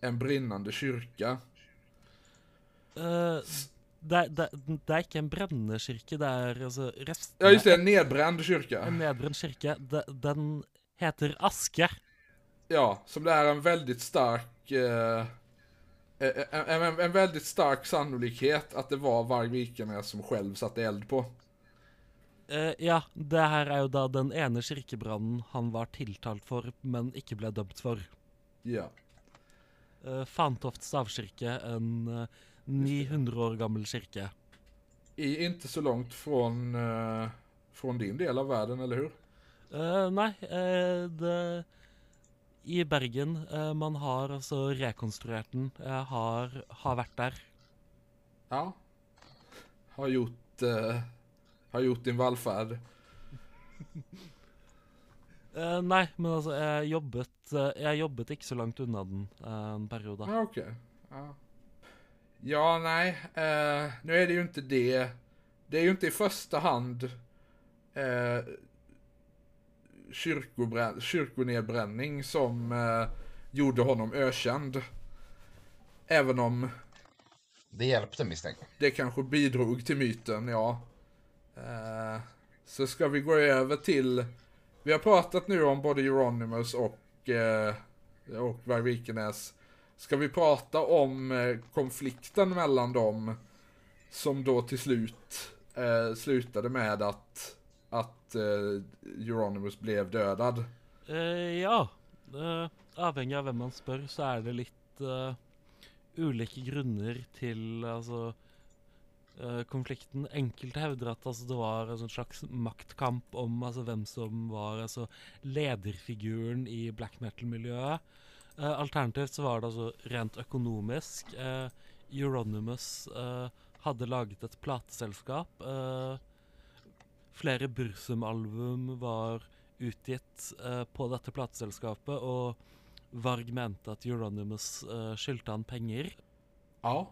en brinnande kyrka. Eh, det, det, det er ikke en brennende kirke, det er altså restene Ja just det, en nedbränd kyrka. En nedbrent kirke. De, den heter Aske. Ja, som det är en väldigt stark eh, en, en, en väldigt stark sannolikhet att det var Varg Vikernes som själv satte eld på. Eh, ja, det her er jo da den ene kirkebrannen han var tiltalt for, men ikke ble dømt for. Ja. Uh, Fantoft stavkirke, en eh, 900 år gammel kirke. I, inte så långt från, eh, från din del av världen, eller hur? Eh, eh, det I Bergen. eh, man har altså rekonstruert den. Jeg har, har vært der. Ja. Har gjort, eh, har gjort din vallfärd. (laughs) Eh, nei, men altså, jeg jobbet, eh, jeg jobbet ikke så langt unna den eh, en periode. Ja, okej. Ja. ja, nej. Eh, nu är det ju inte det. Det är ju inte i första hand eh, kyrkonedbränning som eh, gjorde honom ökänd. Även om Det hjälpte misstänker det kanske bidrog till myten, ja. Eh, så ska vi gå över till... Vi har pratat nu om både Euronymous och, eh, och Varg Vikernes. Ska vi prata om eh, konflikten mellan dem som då till slut eh, slutade med att, att eh, Euronymous blev dödad? Eh, ja. eh, avhengig av vem man spör så är det lite eh, olika grunder till alltså, eh, konflikten. Enkelte hävdar att alltså, det var en slags maktkamp om alltså, vem som var alltså, ledarfiguren i black metal-miljön. Eh, alternativt så var det alltså rent ekonomiskt, Eh, Euronymous eh, hadde ett et plateselskap. Eh, Flere Bursum-album var utgitt eh, på dette plateselskapet, og Varg mente at Euronymous eh, skyldte han penger. Ja.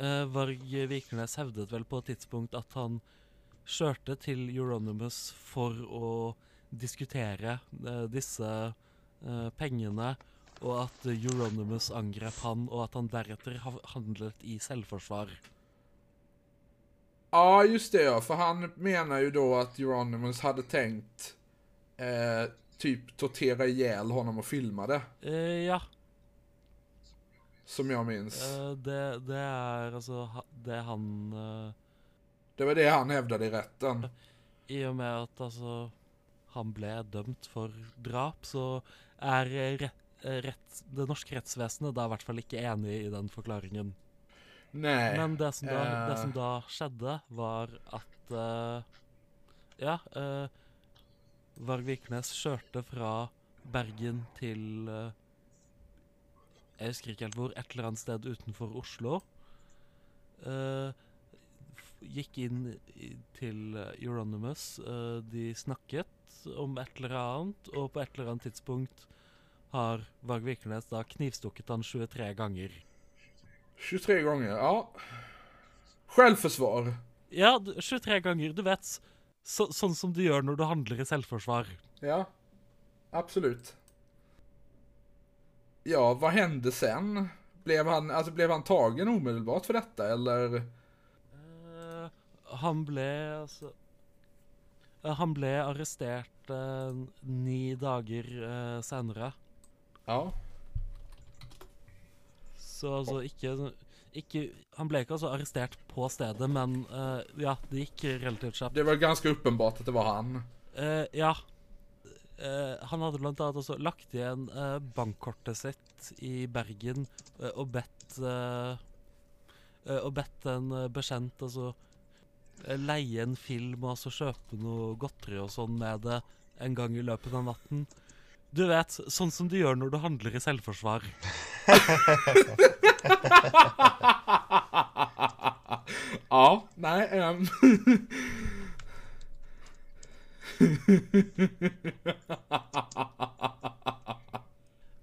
Eh, Varg Vikernes hevdet vel på et tidspunkt at han kjørte til Euronymous for å diskutere eh, disse eh, pengene, og at Euronymous angrep han, og at han deretter ha- handlet i selvforsvar. Ja, just det ja. För han menar ju då att Euronymous hade tänkt eh, typ tortera ihjäl honom och filma det. Eh, ja, Som jag minns. eh, det, det altså ha- det han eh, Det var det han hävdade i rätten. I og med at altså han ble dømt for drap, så er eh, rett, eh, rett, det norske rettsvesenet da i hvert fall ikke enig i den forklaringen. Nej. Men det som da, det eh. som da skjedde, var at eh, Ja, uh, Varg Vikernes kjørte fra Bergen til eh, Jeg husker ikke helt hvor. Et eller annet sted utenfor Oslo. Eh, f- gikk inn i, til eh, Euronymous. eh, de snakket om et eller annet, og på et eller annet tidspunkt har Varg Vikernes da knivstukket han 23 ganger. 23 gånger, ja. Självförsvar. Ja, du- 23 ganger. Du vet, så, sånn som du gjør når du handler i selvforsvar. Ja, absolut. Ja, vad hände sen? Blev han, alltså blev han tagen omedelbart för detta eller? Eh, han ble altså eh, Han ble arrestert eh, ni dager uh, senere. Ja. Så altså ikke, ikke Han ble ikke altså arrestert på stedet, men eh, ja, det gikk relativt kjapt. Det var ganska uppenbart att det var han. Eh, ja. Eh, han hadde blant annet også lagt igjen bankkortet sitt i Bergen og bedt Og bedt en bekjent altså leie en film og altså kjøpe noe godteri og sånn med det en gang i løpet av natten. Du vet, sånn som du gjør når du handler i selvforsvar. (laughs) Ja, nej. ehm.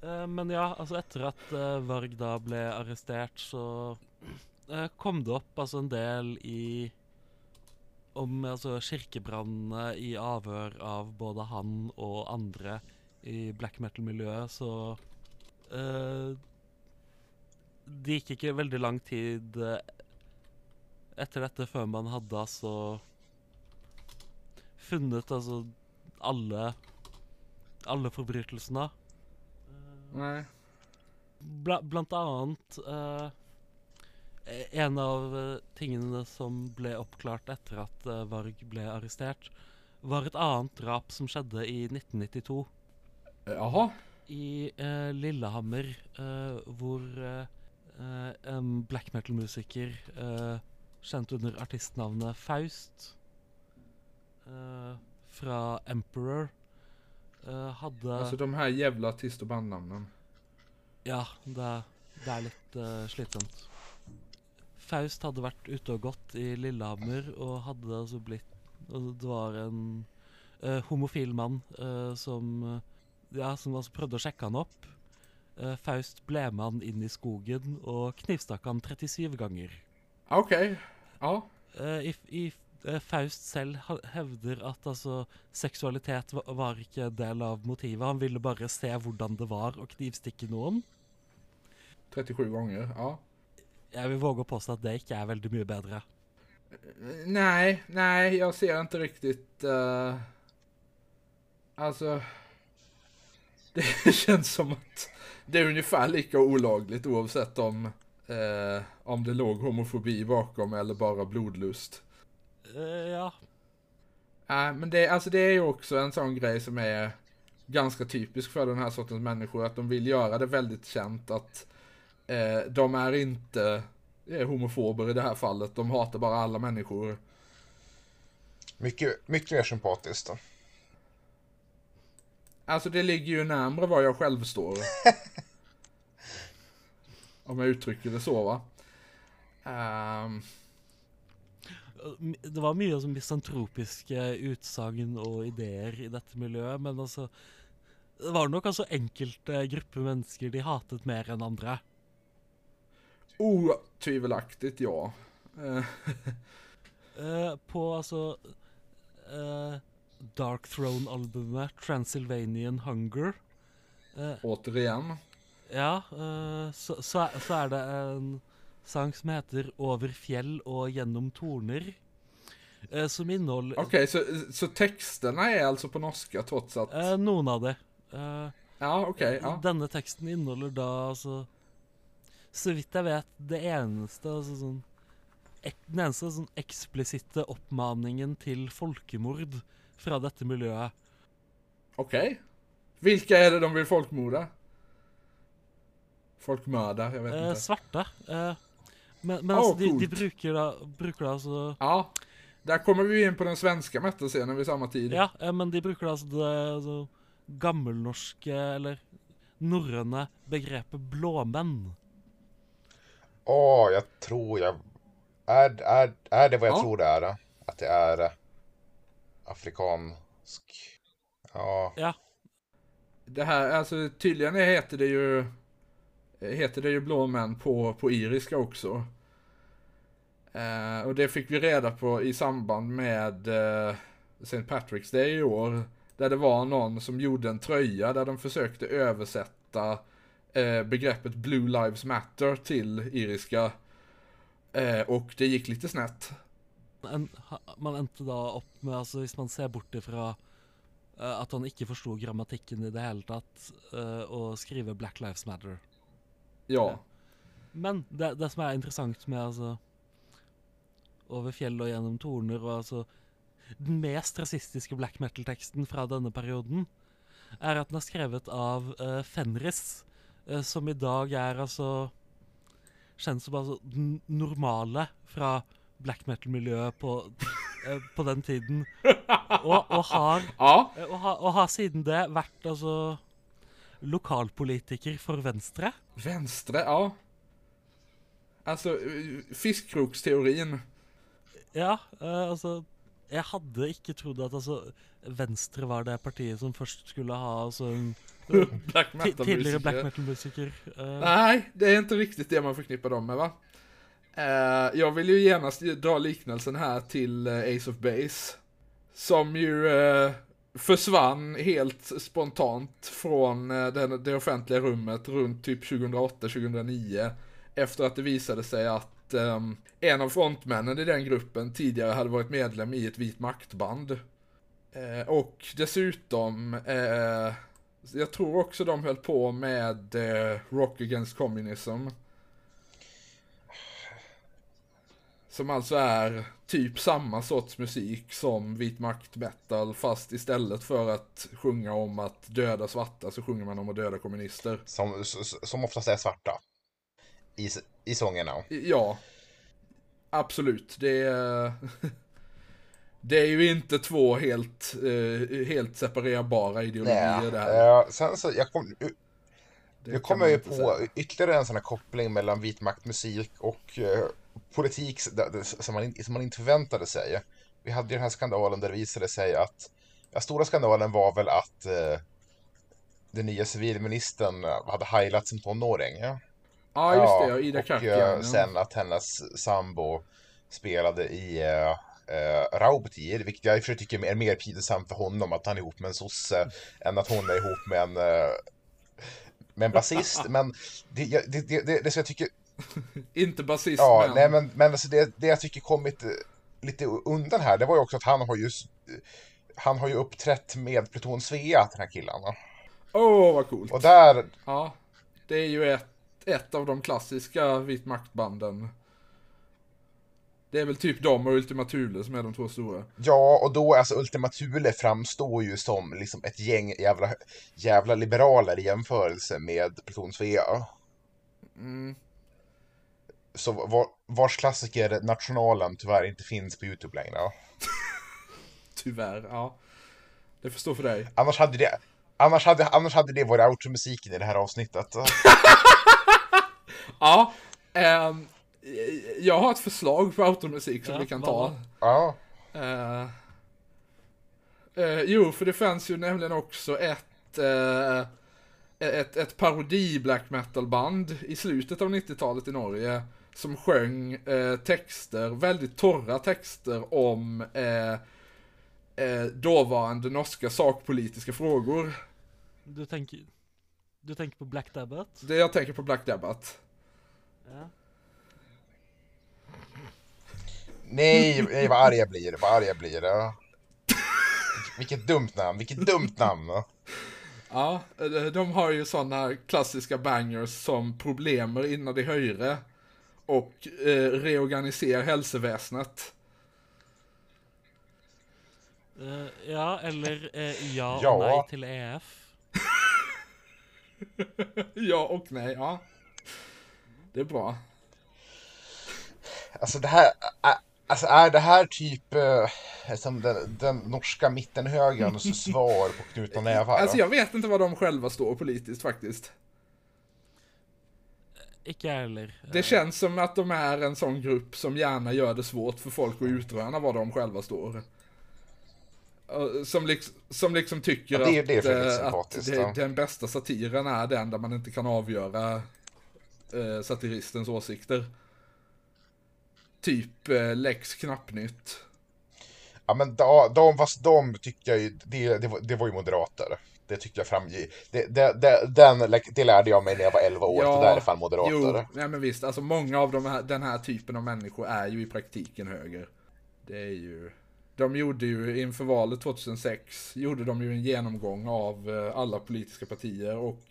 Eh, men ja, altså etter at eh, Varg da ble arrestert, så eh, kom det opp altså en del i om altså kirkebrannene i avhør av både han og andre i black metal-miljøet, så eh, Det gikk ikke veldig lang tid eh, etter dette før man hadde altså funnet altså alle alle forbrytelsene. Nej. Bla, blant annet eh, En av tingene som ble oppklart etter at Varg ble arrestert, var et annet drap som skjedde i 1992 Jaha. i eh, Lillehammer, eh, hvor eh, eh, en black metal-musiker eh, kjent under artistnavnet Faust eh, fra Emperor eh, hadde Alltså de här jävla artist och bandnamnen. Ja, det, det er litt eh, slitsomt. Faust hadde vært ute og gått i Lillehammer og hadde altså blitt og Det var en eh, homofil mann eh, som Ja, som altså prøvde å sjekke han opp. Eh, Faust ble med han inn i skogen og knivstakk han 37 ganger. Okej. Ja. Eh, i, i, eh, Faust selv hevder at altså seksualitet var, ikke en del av motivet. Han ville bare se hvordan det var å knivstikke noen. 37 gånger. Ja. Jeg vil våge å påstå at det ikke er veldig mye bedre. Nej, nej, jag ser inte riktigt... Uh, alltså... Det (laughs) känns som att det är ungefär lika olagligt oavsett om, eh, om det låg homofobi bakom eller bara blodlust. Eh, ja. Nej, men det, alltså det är ju också en sån grej som är ganska typisk för den här sortens människor. Att de vill göra det väldigt känt att eh, de är inte eh, homofober i det här fallet. De hatar bara alla människor. Mycket, mycket mer sympatiskt då. Alltså det ligger ju närmare var jag själv står. (laughs) Om jag uttrycker det så va. Ehm, M- Det var mye sånn misantropiske utsagn og ideer i dette miljøet, men altså Det var nok altså enkelte grupper mennesker de hatet mer enn andre. otvivelaktigt ja. Eh, (laughs) Eh, på altså eh, Dark Throne-albumet Transylvanian Hunger eh, återigen. Ja, eh, så, så, så er det en sang som heter 'Over fjell og gjennom torner'. eh, som inneholder Okej, så, så texterna är alltså på norska trots att... eh, noen av de. Eh, ja, okej. ja. Denne teksten inneholder da altså Så vidt jeg vet, det eneste altså sånn Den eneste sånn eksplisitte oppmaningen til folkemord fra dette miljøet. Okej. Vilka är det de vill folkmorda? Folkmörda, jag vet Eh, inte. svarte. Eh, men men Åh, altså, de, de coolt. bruker da Bruker da altså Ja, där kommer vi in på den svenska metalscenen vid samma tid. Ja, eh, men de bruker da altså det altså, gammelnorske, eller norrøne, begrepet blåmenn. Åh, jag tror jag... Är, är, är det vad jag Ja. tror det är? Att det är eh, afrikansk... Ja, Ja. Det här, alltså tydligen heter det ju heter det ju blå män på, på iriska också. Eh, och det fick vi reda på i samband med eh, St. Patrick's Day i år. Där det var någon som gjorde en tröja där de försökte översätta eh, begreppet Blue Lives Matter till iriska. Eh, och det gick lite snett. En, man endte da opp med, altså hvis man ser bort ifra eh, at han ikke forsto grammatikken i det hele tatt, å skrive 'Black Lives Matter'. Ja. Men det, det som er interessant med altså Over fjell og gjennom torner og altså den mest rasistiske black metal-teksten fra denne perioden, er at den er skrevet av eh, Fenris, eh, som i dag er altså Kjent som altså den normale fra black metal-miljøet på, eh, på den tiden. Og, og, har, (laughs) eh, og, har, og har siden det vært altså lokalpolitiker for Venstre. venstre, ja. Alltså, eh, fiskkroksteorin. Ja, altså Jeg hadde ikke trodd at altså Venstre var det partiet som først skulle ha altså, en (laughs) Black ti- tidligere black metal-musiker. Nej, det är inte riktigt det man förknippar dem med va? Uh, jag vill ju genast dra liknelsen här till eh, Ace of Base. Som ju uh, försvann helt spontant från den, det offentliga rummet runt typ 2008-2009. Efter att det visade sig att um, en av frontmännen i den gruppen tidigare hade varit medlem i ett vit maktband. Uh, och dessutom, jag tror också de höll på med eh, Rock Against Communism. Som alltså är typ samma sorts musik som vit makt metal fast istället för att sjunga om att döda svarta så sjunger man om att döda kommunister. Som, som oftast är svarta. I, i sångerna. Ja, absolut. Det är, (laughs) det är ju inte två helt, eh, helt separerbara ideologier Nej. där. eh, sen så, jag kom, Det kan kommer jag ju på säga. ytterligare en sån här koppling mellan vit maktmusik och eh, politik som man, som man inte förväntade sig. Vi hade ju den här skandalen där det visade sig att, ja, stora skandalen var väl att eh, den nya civilministern eh, hade heilat som tonåring. Ja, Ja, just det. Ja, Ida och eh, sen att hennes sambo spelade i eh, eh, Raubtier, vilket jag i och för sig tycker är mer pinsamt för honom att han är ihop med en sosse än att hon är ihop med en, eh, med en basist. Men det, det, det, det som jag tycker, (laughs) Inte basist, ja, men... nej men, men alltså det, det jag tycker kommit eh, lite undan här, det var ju också att han har ju s- han har ju uppträtt med Pluton Svea, den här killen. Åh, vad coolt. Och där, Ja, det är ju ett, ett av de klassiska vit maktbanden. Det är väl typ de och Ultima Thule som är de två stora. Ja, och då alltså Ultima Thule framstår ju som liksom ett gäng jävla, jävla liberaler i jämförelse med Pluton Svea. Mm. Så var, vars klassiker Nationalen tyvärr inte finns på Youtube längre. (laughs) Tyvärr, ja. Det förstår för dig. Annars hade det, annars hade, annars hade det varit outro-musiken i det här avsnittet. (laughs) Ja, ehm, jag har ett förslag på automusik som Ja, vi kan ta. Ja, Eh, eh, jo, för det fanns ju nämligen också ett, eh, ett, ett parodi black metal band i slutet av 90-talet i Norge som sjöng eh, texter, väldigt torra texter om eh, eh, dåvarande norska sakpolitiska frågor. Du tenker Du tenker på Black Dabbat? Det jag tänker på Black Dabbat. Ja. nej, nej vad arg jag blir, vad arg jag blir. Ja. Vilket dumt namn, vilket dumt namn. Ja, eh, de har ju sådana klassiska bangers som Problemer innan de höjre och eh, Reorganiser helseväsendet. Eh, ja, eller eh, ja, Ja. og nei til EF. (laughs) Ja och nej, ja. Det är bra. Alltså det här, alltså är det här typ eh, som den, den norska mittenhögerns (laughs) svar på knutna nävar? Alltså jag vet inte vad de själva står politiskt faktiskt. Jeg heller. Det känns som att de är en sån grupp som gärna gör det svårt för folk att utröna var de själva står. Som, liksom, som liksom tycker Ja, det är- det är att, eh, att det, den bästa satiren är den där man inte kan avgöra eh, satiristens åsikter. Typ eh, Lex Knappnytt. Ja men de, de, fast de tyckte jag ju, det, det, var, det var ju moderater. Det tyckte jag framgick. Det, det, det, den, det lärde jag mig när jag var 11 år, det där är fan moderater. Jo, nej men visst, alltså många av de här, den här typen av människor är ju i praktiken höger. Det är ju, de gjorde ju inför valet 2006, gjorde de ju en genomgång av eh, alla politiska partier och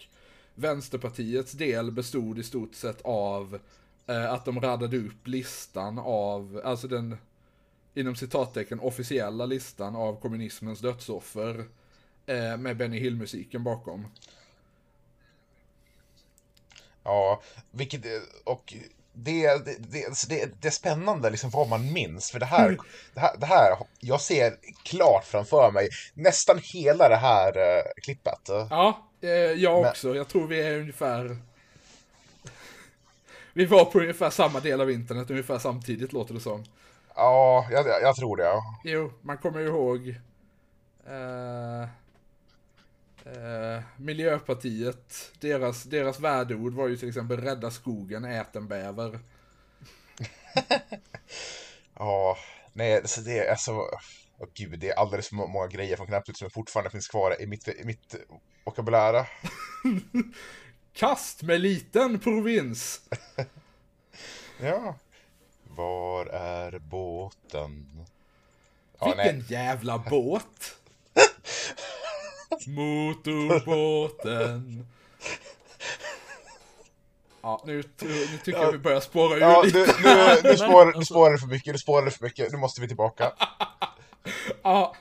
Vänsterpartiets del bestod i stort sett av eh, att de radade upp listan av, alltså den inom citattecken officiella listan av kommunismens dödsoffer eh, med Benny Hill-musiken bakom. Ja, vilket, och det, det, det, det, det är spännande liksom vad man minns, för det här, det här, det här, jag ser klart framför mig nästan hela det här uh, klippet. Ja, eh, jag Men- också. Jag tror vi är ungefär... Vi var på ungefär samma del av internet ungefär samtidigt låter det som. Ja, jag, jag, jag tror det. Jo, man kommer ju ihåg eh, eh, Miljöpartiet, deras, deras värdeord var ju till exempel rädda skogen, ät en bäver. (laughs) Ja, nej, så det är så... Åh gud, det är alldeles för må- många grejer från knappt som fortfarande finns kvar i mitt, i mitt vokabulär. (laughs) Kast med liten provins! (laughs) Ja. Var är båten? Ja, Vilken nej. jävla båt! Motorbåten. Ja, nu, nu tycker jag vi börjar spåra ur Ja, lite. nu, nu, nu, spår, nu alltså- spårar det för mycket, nu spårar det för mycket, nu måste vi tillbaka. Ja.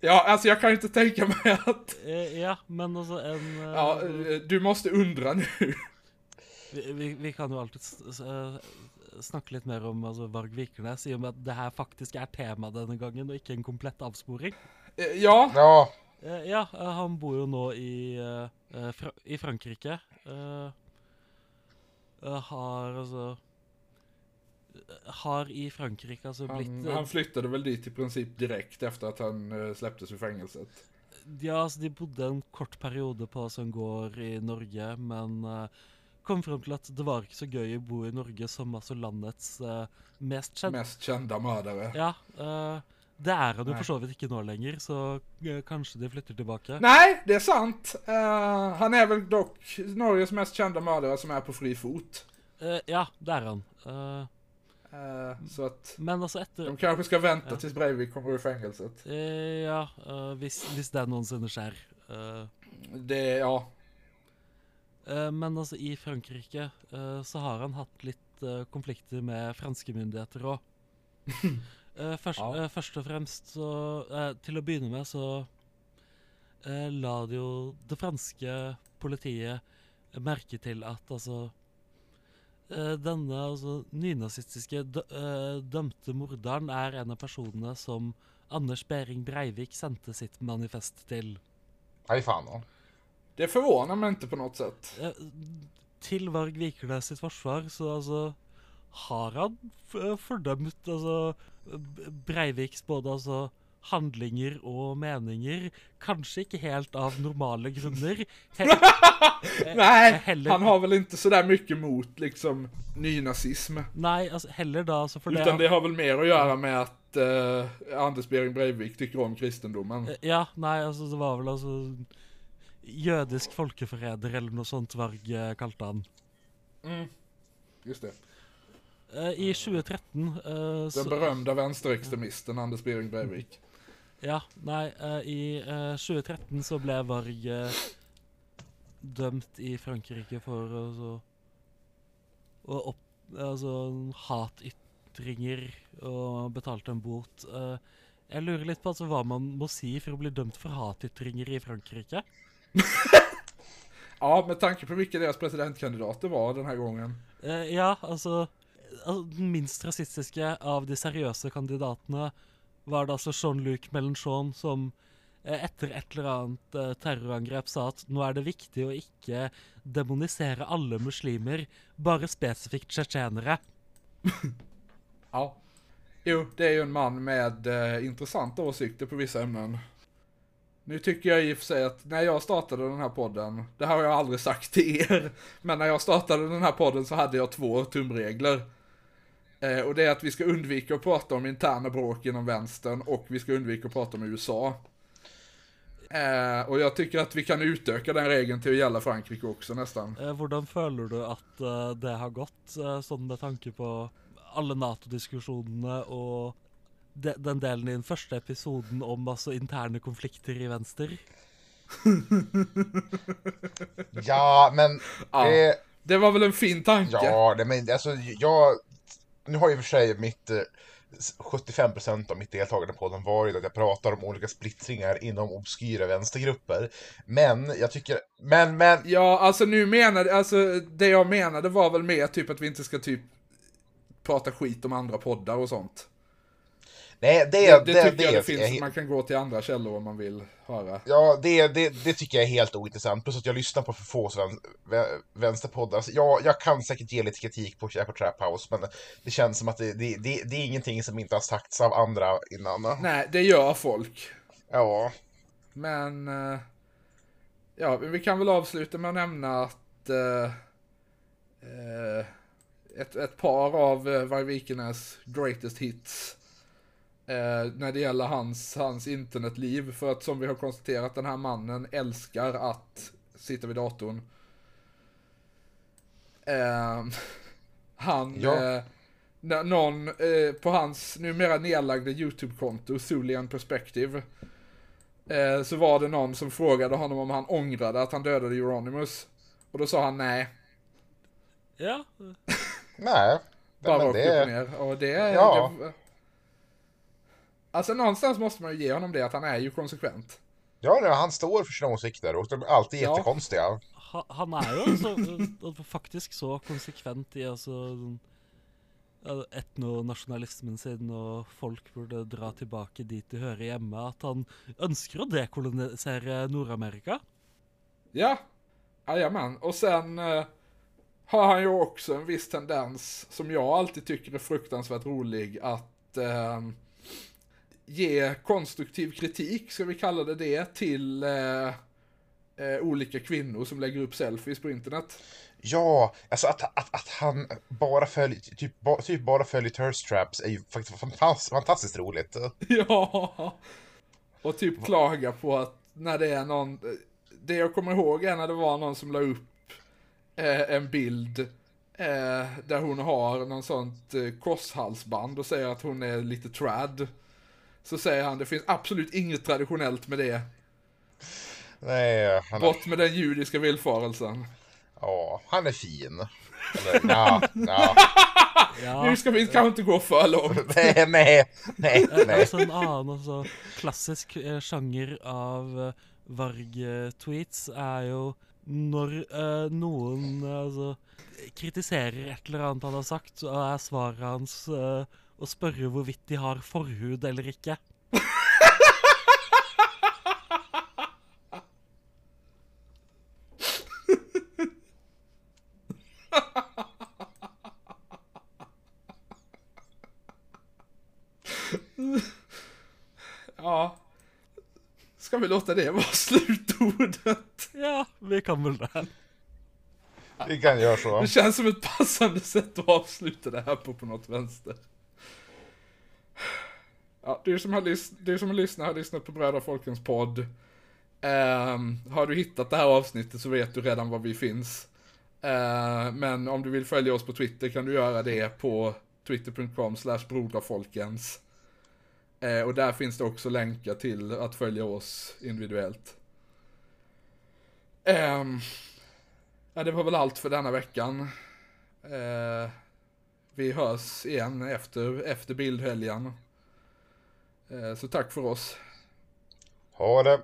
Ja, alltså jag kan inte tänka mig att... Eh, ja, men alltså en... eh, Ja, eh, du måste undra nu. vi, vi, vi kan jo alltid s- s- eh, snakke litt mer om altså, Varg Vikernes, i og med at det her faktisk er tema denne gangen, og ikke en komplett avsporing. Eh, Ja, Ja, Eh, ja, eh, han bor jo nå i, Fra i Frankrike. Har altså eh, Har i Frankrike altså blitt han, han flyttade väl dit i princip direkt efter att han släpptes ur fängelset. Ja, altså de bodde en kort periode på sånn gård i Norge, men kom frem til at det var ikke så gøy å bo i Norge som altså landets mest kjente Mest kända mördare. Ja, eh, det er han jo for så vidt ikke nå lenger, så eh, kanskje de flytter tilbake. Nej, det är sant. Eh, han är väl dock Norges mest kända mördare som är på fri fot. Eh, ja, det er han. Eh, så att men altså, etter de kanske ska vänta Ja. tills Breivik kommer ur fängelset. Ja, hvis, hvis det noensinne skjer. Eh, Det, ja. men altså, i Frankrike så har han hatt litt eh, konflikter med franske myndigheter (laughs) òg. først, Ja. eh, først og fremst så eh, Til å begynne med så la det jo det franske politiet merke til at altså Denne altså, nynazistiske dø, dømte morderen er en av personene som Anders Behring Breivik sendte sitt manifest til. nej fan. ja. Det förvånar mig inte på något sätt. Eh, til Varg Vikernes sitt forsvar, så altså Har han f fordømt altså Breiviks både altså handlinger og meninger? Kanskje ikke helt av normale grunner. He (laughs) eh, Nej, heller, han har väl inte sådär mycket mot liksom nynazism. Nei, altså heller da altså for Utan det det har väl mer att göra med att eh, Anders Behring Breivik tycker om kristendomen. Eh, Ja, nei, altså det var vel altså Jødisk folkeforræder eller noe sånt eh, kalte han. Mm. Just det. Eh, I 2013 eh, Den berömda vänsterextremisten Anders Behring Breivik. (laughs) Ja, nei, eh, i eh, 2013 så ble Varg dømt i Frankrike for altså, å opp, altså, hatytringer og betalte en bot. Jeg lurer litt på altså, hva man må si for å bli dømt for hatytringer i Frankrike. (laughs) Ja, med tanke på vilka deras presidentkandidater var den här gången. Ja, altså al- Den minst rasistiske av de seriøse kandidatene var det altså Jean-Luc Mélenchon som efter etter et eller annet terrorangrepp terrorangrep sa at nå er det viktig å ikke demonisere alle muslimer, bare spesifikt tsjetsjenere. (laughs) Ja. Jo, det är ju en man med eh, intressanta åsikter på vissa ämnen. Nu tycker jag i och för sig att när jag startade den här podden, det här har jag aldrig sagt till er, (laughs) men när jag startade den här podden så hade jag två tumregler. Eh, och det är att vi ska undvika att prata om interna bråk inom vänstern och vi ska undvika att prata om USA. Eh, och jag tycker att vi kan utöka den regeln till att gälla Frankrike också nästan. Eh, hvordan føler du at eh, det har gått, eh, sånn med tanke på alle Nato-diskusjonene og de, den delen i den første episoden om altså interne konflikter i venstre? (laughs) Ja, men... Ja. Eh, Det var väl en fin tanke? ja, det, men alltså jag nu har ju för sig mitt eh, 75% av mitt deltagande på podden varit att jag pratar om olika splittringar inom obskyra vänstergrupper. Men jag tycker, men, men, Ja, alltså nu menade, alltså det jag menade var väl mer typ att vi inte ska typ prata skit om andra poddar och sånt nej, det, Det, det, det, tycker jag det finns, är- man kan gå till andra källor om man vill höra. Ja, det, det, det tycker jag är helt ointressant. Plus att jag lyssnar på för få vän, vä- vänsterpoddar. Alltså, jag, jag kan säkert ge lite kritik på och Trap House, men det känns som att det, det, det, det är ingenting som inte har sagts av andra innan. Nej, det gör folk. Ja, Men, eh, ja, vi kan väl avsluta med att nämna att eh, ett, ett par av eh, Vargvikernes greatest hits eh, när det gäller hans, hans internetliv. För att som vi har konstaterat, den här mannen älskar att sitta vid datorn. Eh, (laughs) han, Ja. eh, någon eh, på hans numera nedlagda YouTube-konto, Thulian Perspective, eh, så var det någon som frågade honom om han ångrade att han dödade Euronymous. Och då sa han nej, Ja, nej. bara rakt det, upp och ner. Och det, Ja. det... Alltså någonstans måste man ju ge honom det, att han är ju konsekvent. ja, nej, han står för sina åsikter och de är alltid Ja. jättekonstiga. ha- han er jo altså, altså faktisk så konsekvent i sånn, ja, etnonasjonalismen sin, og folk burde dra tilbake dit de hører hjemme, at han ønsker å dekolonisere Nord-Amerika. Ja, jajamän. Och sen eh, har han ju också en viss tendens, som jag alltid tycker är fruktansvärt rolig, att eh, ge konstruktiv kritik, ska vi kalla det det, till eh, eh, olika kvinnor som lägger upp selfies på internet. Ja, alltså att, att, att han bara följer, typ, ba, typ bara följer thirst traps är ju faktiskt fantastiskt, fantastiskt roligt. (laughs) Ja. Och typ klaga på att när det är någon, det jag kommer ihåg är när det var någon som la upp eh, en bild eh, där hon har någon sånt eh, korshalsband och säger att hon är lite trad. Så säger han, det finns absolut inget traditionellt med det. Nej, han är, Bort med den judiska villfarelsen. ja, han är fin. Eller, ja, ja. Ja, Nu ska vi kanske inte gå för långt. (laughs) Nej, nej, nej, nej. altså en annen altså, klassisk eh, sjanger av eh, varg-tweets er jo når eh, noen eh, altså, kritiserer et eller annet han har sagt, og er svaret hans eh, å spørre hvorvidt de har forhud eller ikke. Ja. Ska vi låta det vara slutordet? Ja, vi kan vel det. Vi kan göra så. Det känns som ett passande sätt att avsluta det här på, på något vänster. Ja, du som har, lys- du som har lyssnat har lyssnat på Bröder Folkens podd. Ehm, har du hittat det här avsnittet så vet du redan var vi finns. Uh, men om du vill följa oss på Twitter kan du göra det på twitter.com slash broderfolkens. Uh, och där finns det också länkar till att följa oss individuellt. Ehm, ja, det var väl allt för denna veckan. Vi hörs igen efter, efter bildhelgen. Eh, så tack för oss. Ha det.